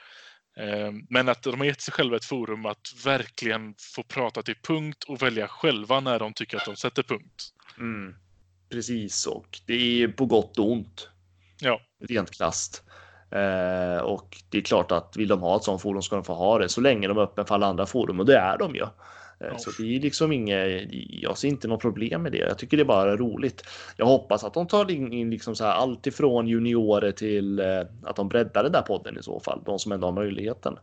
men att de har gett sig själva ett forum att verkligen få prata till punkt och välja själva när de tycker att de sätter punkt. Mm. Precis, och det är på gott och ont. Ja. Rent krasst. Eh, och det är klart att vill de ha ett sånt forum ska de få ha det så länge de är öppna för alla andra forum och det är de ju. Eh, Ja. Så det är liksom inget, jag ser inte något problem med det. Jag tycker det är bara roligt. Jag hoppas att de tar in liksom så här allt ifrån juniorer till eh, att de breddar den där podden i så fall. De som ändå har möjligheten.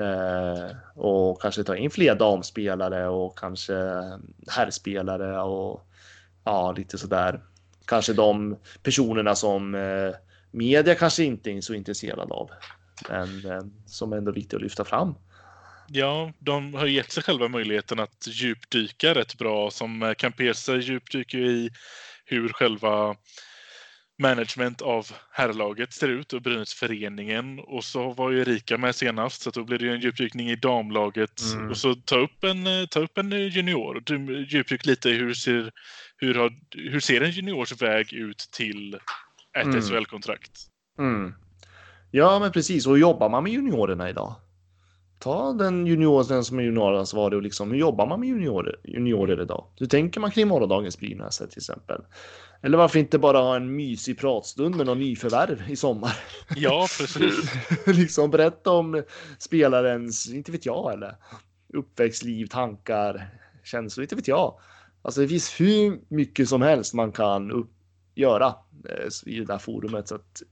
Eh, och kanske ta in fler damspelare och kanske herrspelare och ja, lite sådär. Kanske de personerna som eh, media kanske inte är så intresserad av. Men eh, som ändå är viktigt att lyfta fram. Ja, de har gett sig själva möjligheten att djupdyka rätt bra. Som Campesa djupdyker i hur själva management av herrlaget ser ut och Brynäsföreningen. Och så var ju Erika med senast så då blir det ju en djupdykning i damlaget. Mm. Och så ta upp en, ta upp en junior. Djupdyk lite i hur ser, hur, har, hur ser en juniors väg ut till ett mm. SHL-kontrakt? Mm. Ja, men precis. Och jobbar man med juniorerna idag? Ta den junioren som är junioransvarig och liksom hur jobbar man med juniorer, juniorer idag? Hur tänker man kring morgondagens Brynäs till exempel? Eller varför inte bara ha en mysig pratstund med någon nyförvärv i sommar? Ja, precis. <laughs> liksom berätta om spelarens, inte vet jag eller, uppväxtliv, tankar, känslor, inte vet jag. Alltså det finns hur mycket som helst man kan upp, göra eh, i det där forumet. Så att,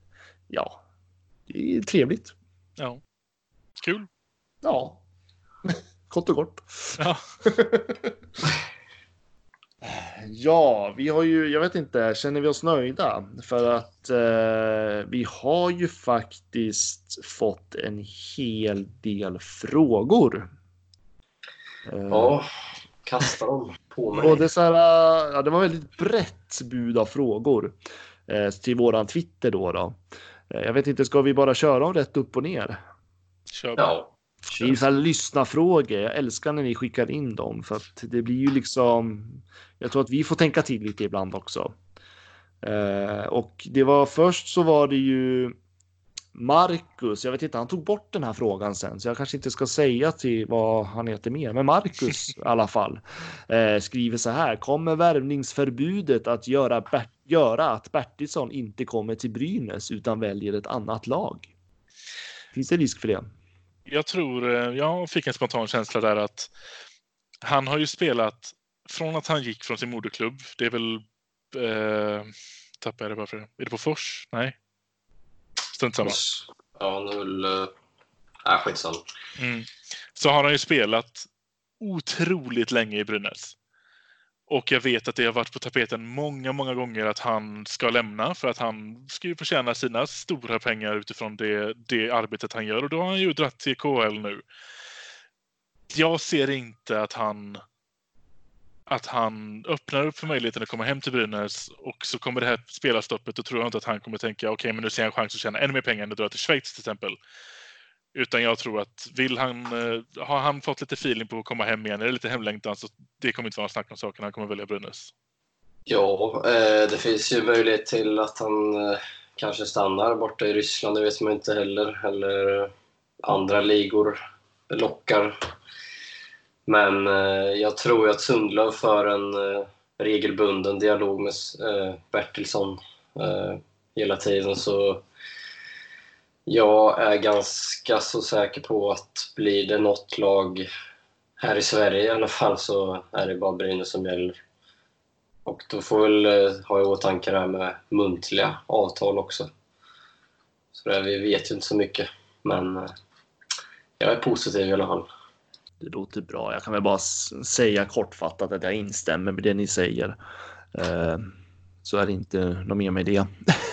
ja, det är trevligt. Ja, kul. Ja, <laughs> kort och gott. Ja. <laughs> Ja, vi har ju, jag vet inte, känner vi oss nöjda? För att eh, vi har ju faktiskt fått en hel del frågor. Eh, ja, kasta dem på mig. Och det, så här, ja, det var väldigt brett bud av frågor eh, till våran Twitter då. då. Eh, jag vet inte, ska vi bara köra dem rätt upp och ner? Kör ja. Det är så här lyssna frågor. Jag älskar när ni skickar in dem för att det blir ju liksom. Jag tror att vi får tänka till lite ibland också. Eh, och det var först så var det ju Marcus. Jag vet inte, han tog bort den här frågan sen, så jag kanske inte ska säga till vad han heter mer. Men Marcus <laughs> i alla fall eh, skriver så här. Kommer värvningsförbudet att göra, Bert, göra att Bertilsson inte kommer till Brynäs utan väljer ett annat lag? Finns det risk för det? Jag tror, eh, jag fick en spontan känsla där att han har ju spelat från att han gick från sin moderklubb. Det är väl... Eh, tappade jag det bara för Är det på Fors? Nej. Strunt samma. Ja, nu är väl... Äh, skitsamma. Mm. Så har han ju spelat otroligt länge i Brynäs. Och jag vet att det har varit på tapeten många, många gånger att han ska lämna för att han ska ju förtjäna sina stora pengar utifrån det, det arbetet han gör. Och då har han ju dratt till KL nu. Jag ser inte att han att han öppnar upp för möjligheten att komma hem till Brynäs och så kommer det här spelarstoppet. Då tror jag inte att han kommer tänka okej, okay, men nu ser jag en chans att tjäna ännu mer pengar än att dra till Schweiz till exempel. Utan jag tror att vill han, eh, har han fått lite feeling på att komma hem igen, eller lite hemlängtan, så det kommer inte vara snack om saken. Han kommer välja Brynäs. Ja, eh, det finns ju möjlighet till att han eh, kanske stannar borta i Ryssland, det vet man inte heller. Eller andra ligor lockar. Men jag tror att Sundlöv för en regelbunden dialog med Bertilsson hela tiden. Så jag är ganska så säker på att blir det något lag här i Sverige i alla fall så är det bara Brynäs som gäller. Och då får väl eh, ha i åtanke det här med muntliga avtal också. Så där, vi vet ju inte så mycket, men eh, jag är positiv i alla fall. Det låter bra. Jag kan väl bara säga kortfattat att jag instämmer med det ni säger. Eh, så är det inte något mer med det. <laughs>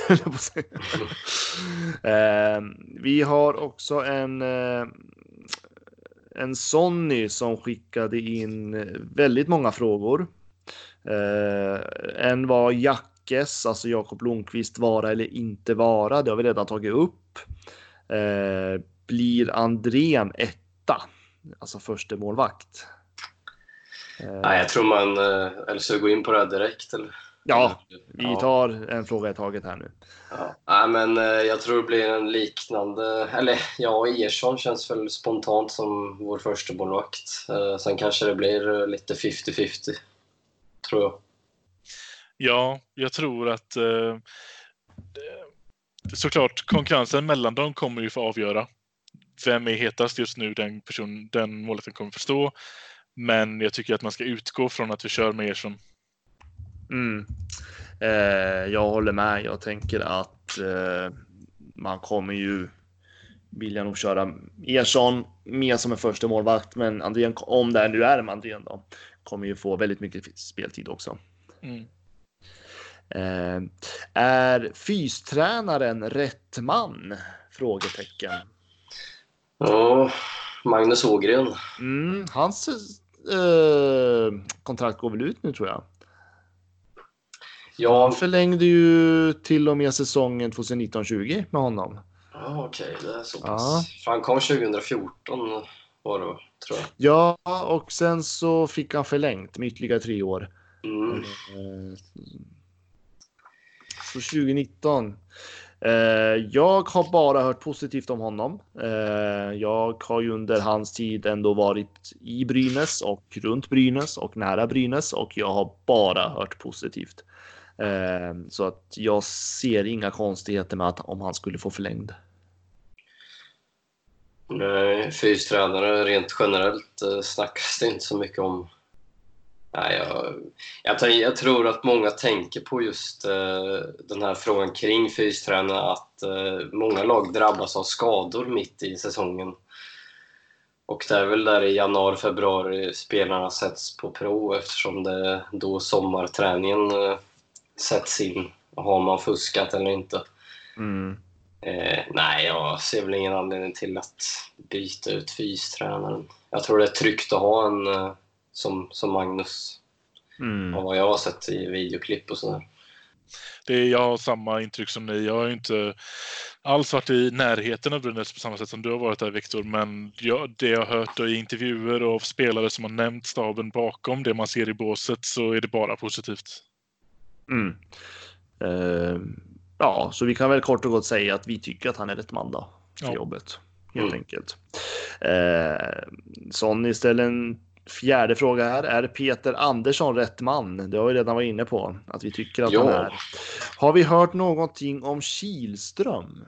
eh, vi har också en eh, en Sonny som skickade in väldigt många frågor. Eh, en var Jackes, alltså Jakob Blomqvist, vara eller inte vara. Det har vi redan tagit upp. Eh, blir Andrén etta? Alltså förste målvakt. Eh, Nej, jag tror man, eh, eller så gå in på det här direkt eller? Ja, vi tar en fråga i taget här nu. Ja. Nej, men eh, jag tror det blir en liknande... Eller ja, Ersson känns väl spontant som vår första målvakt. Eh, sen kanske det blir eh, lite 50-50, tror jag. Ja, jag tror att eh, såklart konkurrensen mellan dem kommer ju få avgöra. Vem är hetast just nu? Den person, den målvakten kommer förstå. Men jag tycker att man ska utgå från att vi kör med Ersson. Mm. Eh, jag håller med. Jag tänker att eh, man kommer ju vilja nog köra Ersson mer som en första målvakt, men Andrén, om det nu är med Andrén då, kommer ju få väldigt mycket speltid också. Mm. Eh, är fystränaren rätt man? Frågetecken. Ja, Magnus Ågren. Mm, hans eh, kontrakt går väl ut nu tror jag. Ja, Han förlängde ju till och med säsongen 2019-20 med honom. ja okej, det är så Ja. pass. För han kom 2014 var det, tror jag. Ja, och sen så fick han förlängt med ytterligare tre år. Mm. Eh, Så 2019. Eh, jag har bara hört positivt om honom. Eh, jag har ju under hans tid ändå varit i Brynäs och runt Brynäs och nära Brynäs och jag har bara hört positivt. Ehm, så att jag ser inga konstigheter med att om han skulle få förlängd. Nej, fystränare rent generellt eh, snackas det inte så mycket om. Nej, jag, jag, jag tror att många tänker på just eh, den här frågan kring fystränare att eh, många lag drabbas av skador mitt i säsongen. Och det är väl där i januari, februari spelarna sätts på prov eftersom det är då sommarträningen eh, sätts in. Har man fuskat eller inte? Mm. Eh, nej, jag ser väl ingen anledning till att byta ut fystränaren. Jag tror det är tryggt att ha en eh, som, som Magnus, Mm. av vad jag har sett i videoklipp och sådär. Det är, jag har samma intryck som ni. Jag har ju inte alls varit i närheten av Brynäs på samma sätt som du har varit där Viktor. Men jag, det jag har hört i intervjuer och av spelare som har nämnt staben bakom det man ser i båset så är det bara positivt. Mm. Eh, ja, så vi kan väl kort och gott säga att vi tycker att han är rätt man då för Ja. jobbet. Helt Mm. enkelt. Eh, Sonny ställer en fjärde fråga här. Är Peter Andersson rätt man? Det har vi redan varit inne på att vi tycker att Ja. han är. Har vi hört någonting om Kilström?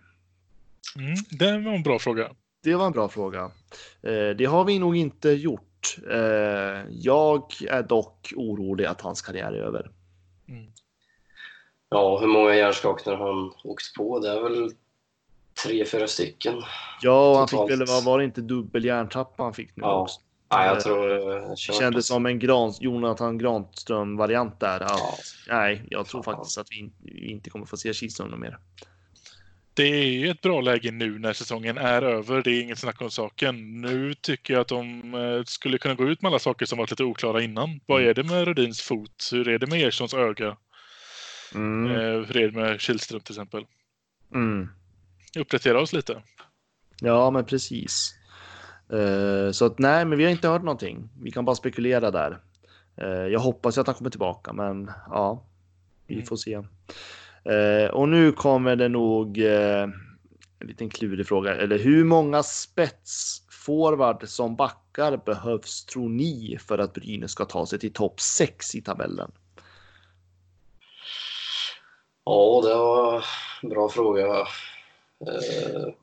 Mm, det var en bra fråga. Det var en bra fråga. Eh, det har vi nog inte gjort. Jag är dock orolig att hans karriär är över. Mm. Ja, hur många hjärnskakningar har han åkt på? Det är väl tre, fyra stycken. Ja, och han fick väl, vad var det inte dubbel hjärntapp han fick nu Ja. också? Nej, Eh, jag tror det är Det kört. kändes som en Gran, Jonathan Granström-variant där. Att, Ja. Nej, jag tror faktiskt att vi, in- vi inte kommer få se Kihlström mer. Det är ju ett bra läge nu när säsongen är över. Det är inget snack om saken. Nu tycker jag att de eh, skulle kunna gå ut med alla saker som varit lite oklara innan. Vad är det med Rudins fot? Hur är det med Erikssons öga? Mm. Eh, hur är det med Kihlström till exempel? Mm. Uppdatera oss lite. Ja, men precis. Eh, så att nej, men vi har inte hört någonting. Vi kan bara spekulera där. Eh, jag hoppas att han kommer tillbaka, men ja, vi Mm. får se. Eh, och nu kommer det nog en liten klurig fråga. Eller hur många spetsforward som backar behövs tror ni för att Brynäs ska ta sig till topp 6 i tabellen? Ja, det var en bra fråga. Eh,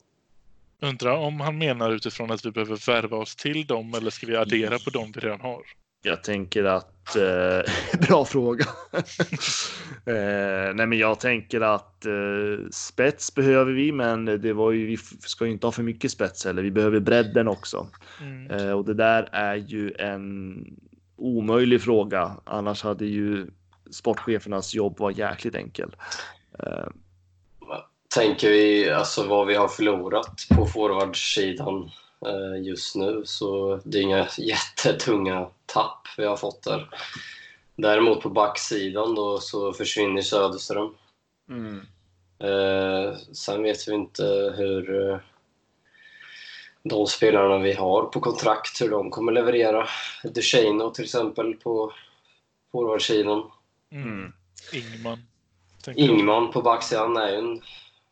Undrar om han menar utifrån att vi behöver värva oss till dem eller ska vi addera på dem vi redan har? Jag tänker att... Eh, <laughs> bra fråga. <laughs> eh, nej, men jag tänker att eh, spets behöver vi, men det var ju, vi ska ju inte ha för mycket spets heller. Vi behöver bredden också. Mm. Eh, och det där är ju en omöjlig fråga. Annars hade ju sportchefernas jobb varit jäkligt enkel. Eh, tänker vi alltså vad vi har förlorat på forwardsidan eh, just nu så det är inga <laughs> jättetunga tapp vi har fått där. Däremot på backsidan då så försvinner Söderström. Eh, sen vet vi inte hur eh, de spelarna vi har på kontrakt, hur de kommer leverera. Ducheno till exempel på forwardsidan. Mm. Mm. Ingman. Ingman på backsidan är ju en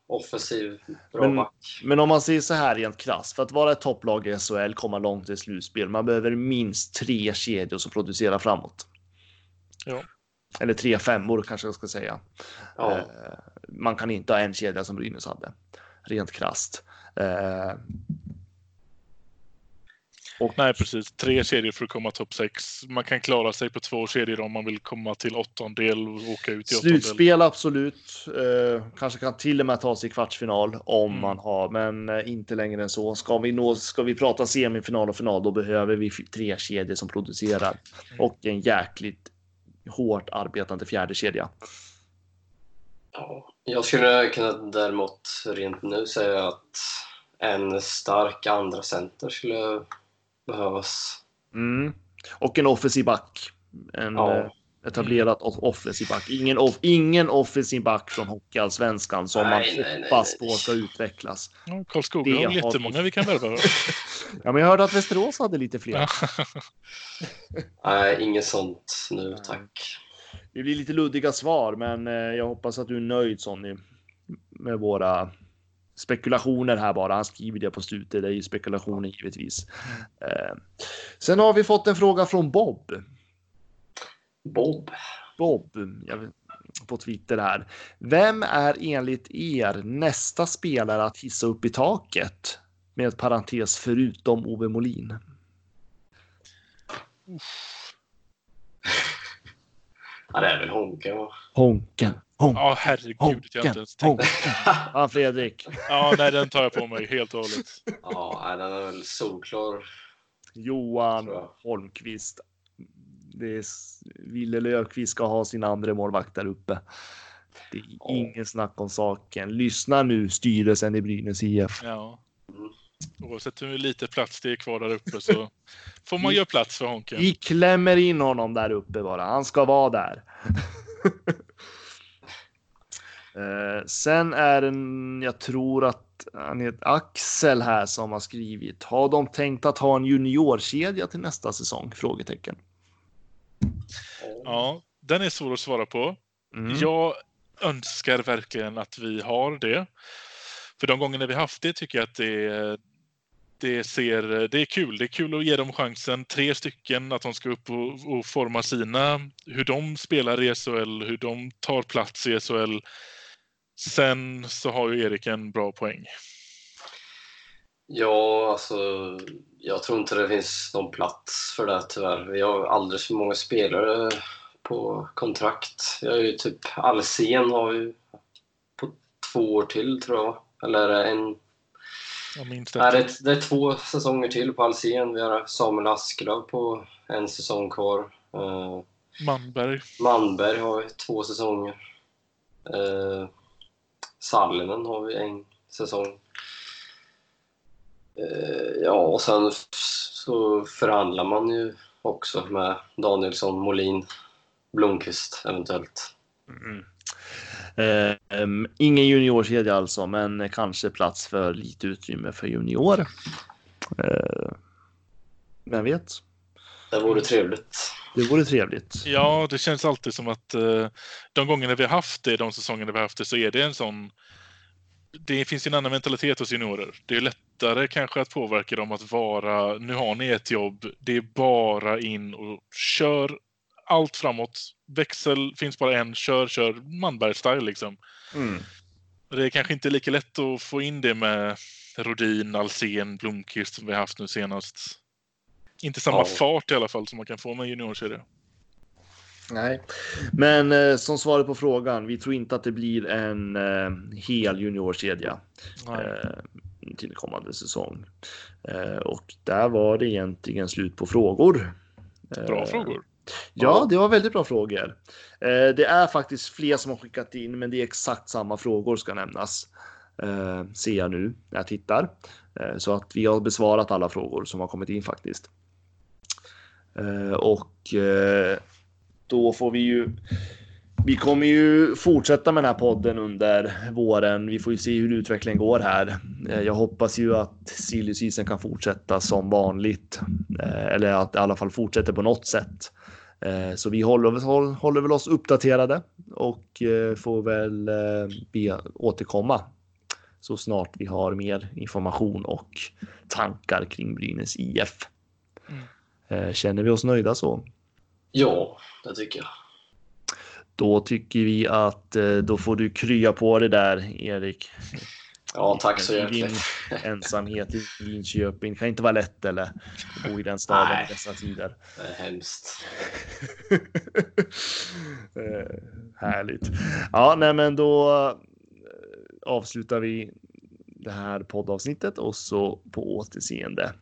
offensiv, bra Men- back. Men om man säger så här rent krasst, för att vara ett topplag i SHL, komma långt i slutspel, man behöver minst tre kedjor som producerar framåt. Ja. Eller tre femmor kanske jag ska säga. Ja. Eh, man kan inte ha en kedja som Brynäs hade. Rent krasst. Eh, Nej, precis. Tre kedjor för att komma topp sex. Man kan klara sig på två kedjor om man vill komma till åttondel och åka ut i åttondel. slutspel absolut. Eh, kanske kan till och med ta sig i kvartsfinal om Mm. man har, men eh, inte längre än så. Ska vi, nå, ska vi prata semifinal och final, då behöver vi tre kedjor som producerar Mm. och en jäkligt hårt arbetande fjärde kedja. Ja, jag skulle kunna däremot rent nu säga att en stark andra center skulle behövas. Mm. Och en offensiv back. En Ja. eh, etablerad off- offensiv back. Ingen, off ingen offensiv back från Hockeyallsvenskan som Nej, man nej, hoppas nej. på ska utvecklas. Ja, Karlskoga Det har jättemånga vi kan värva. <laughs> Ja, men jag hörde att Västerås hade lite fler. Ja. <laughs> Nej, inget sånt nu tack. Det blir lite luddiga svar, men eh, jag hoppas att du är nöjd Sonny med våra spekulationer här bara. Han skriver det på slutet. Det är ju spekulationer givetvis. Eh, sen har vi fått en fråga från Bob. Bob. Bob jag på Twitter här. Vem är enligt er nästa spelare att hissa upp i taket? Med ett parentes förutom Ove Molin. Ja, det är väl Honka va? Honken. Honken. Ja, herregud. Jag har inte Honken. ens tänkt. Honken. <laughs> Ja, Fredrik. Ja, nej, den tar jag på mig helt och hållet. Ja, den är väl solklar. Johan jag. Holmqvist. Det är Ville Löfqvist ska ha sin andra målvakt där uppe. Det är Ja. ingen snack om saken. Lyssna nu styrelsen i Brynäs IF. Ja. Mm. Oavsett hur lite plats det är kvar där uppe så får man göra plats för Honken. Vi klämmer in honom där uppe bara. Han ska vara där. <laughs> Eh, sen är det, jag tror att han heter Axel här som har skrivit. Har de tänkt att ha en juniorkedja till nästa säsong? Frågetecken. Ja, den är svår att svara på. Mm. Jag önskar verkligen att vi har det. För de gångerna vi haft det tycker jag att det, det, ser, det är kul. Det är kul att ge dem chansen. Tre stycken, att de ska upp och, och forma sina, hur de spelar i SHL, hur de tar plats i SHL. Sen så har ju Erik en bra poäng. Ja, alltså jag tror inte det finns någon plats för det tyvärr. Vi har alldeles för många spelare på kontrakt. Jag är ju typ Alsen har vi på två år till tror jag. Eller det en... Jag minns Nej, det, det. är, det två säsonger till på Alsen. Vi har Samuel Askelöv på en säsong kvar. Uh, Manberg. Manberg har två säsonger. Sallinen har vi en säsong. Eh, ja, och sen så förhandlar man ju också med Danielsson, Molin, Blomqvist eventuellt. Mm. Eh, ingen juniorkedja alltså, men kanske plats för lite utrymme för junior. Eh, vem vet? Det vore trevligt. Det vore trevligt. Ja, det känns alltid som att eh, de gångerna vi har haft det, de säsongerna vi har haft det, så är det en sån... Det finns ju en annan mentalitet hos juniorer. Det är lättare kanske att påverka dem att vara, nu har ni ett jobb, det är bara in och kör allt framåt. Växel finns bara en, kör, kör, Manberg-style liksom. Mm. Det är kanske inte lika lätt att få in det med Rodin, Alsen, Blomqvist som vi har haft nu senast. Inte samma Ja. fart i alla fall som man kan få med juniorserie. Nej, men eh, som svar på frågan. Vi tror inte att det blir en eh, hel juniorkedja eh, till kommande säsong. Eh, och där var det egentligen slut på frågor. Bra Eh, frågor. Ja, det var väldigt bra frågor. Eh, det är faktiskt fler som har skickat in, men det är exakt samma frågor ska nämnas. Ser jag nu när jag tittar. Så att vi har besvarat alla frågor som har kommit in faktiskt. Eh, och eh, då får vi ju. Vi kommer ju fortsätta med den här podden under våren. Vi får ju se hur utvecklingen går här. Eh, jag hoppas ju att silly kan fortsätta som vanligt eller att i alla fall fortsätter på något sätt. Så vi håller, håller väl oss uppdaterade och får väl be, återkomma så snart vi har mer information och tankar kring Brynäs IF. Eh, Känner vi oss nöjda så? Ja, det tycker jag. Då tycker vi att eh, då får du krya på det där Erik. Ja, tack så I din hjärtligt. ensamhet i Linköping. Kan inte vara lätt eller? Att bo i den staden Nej. i dessa tider. Det är hemskt. <laughs> Eh, härligt. Ja, nej, men då avslutar vi det här poddavsnittet och så på återseende.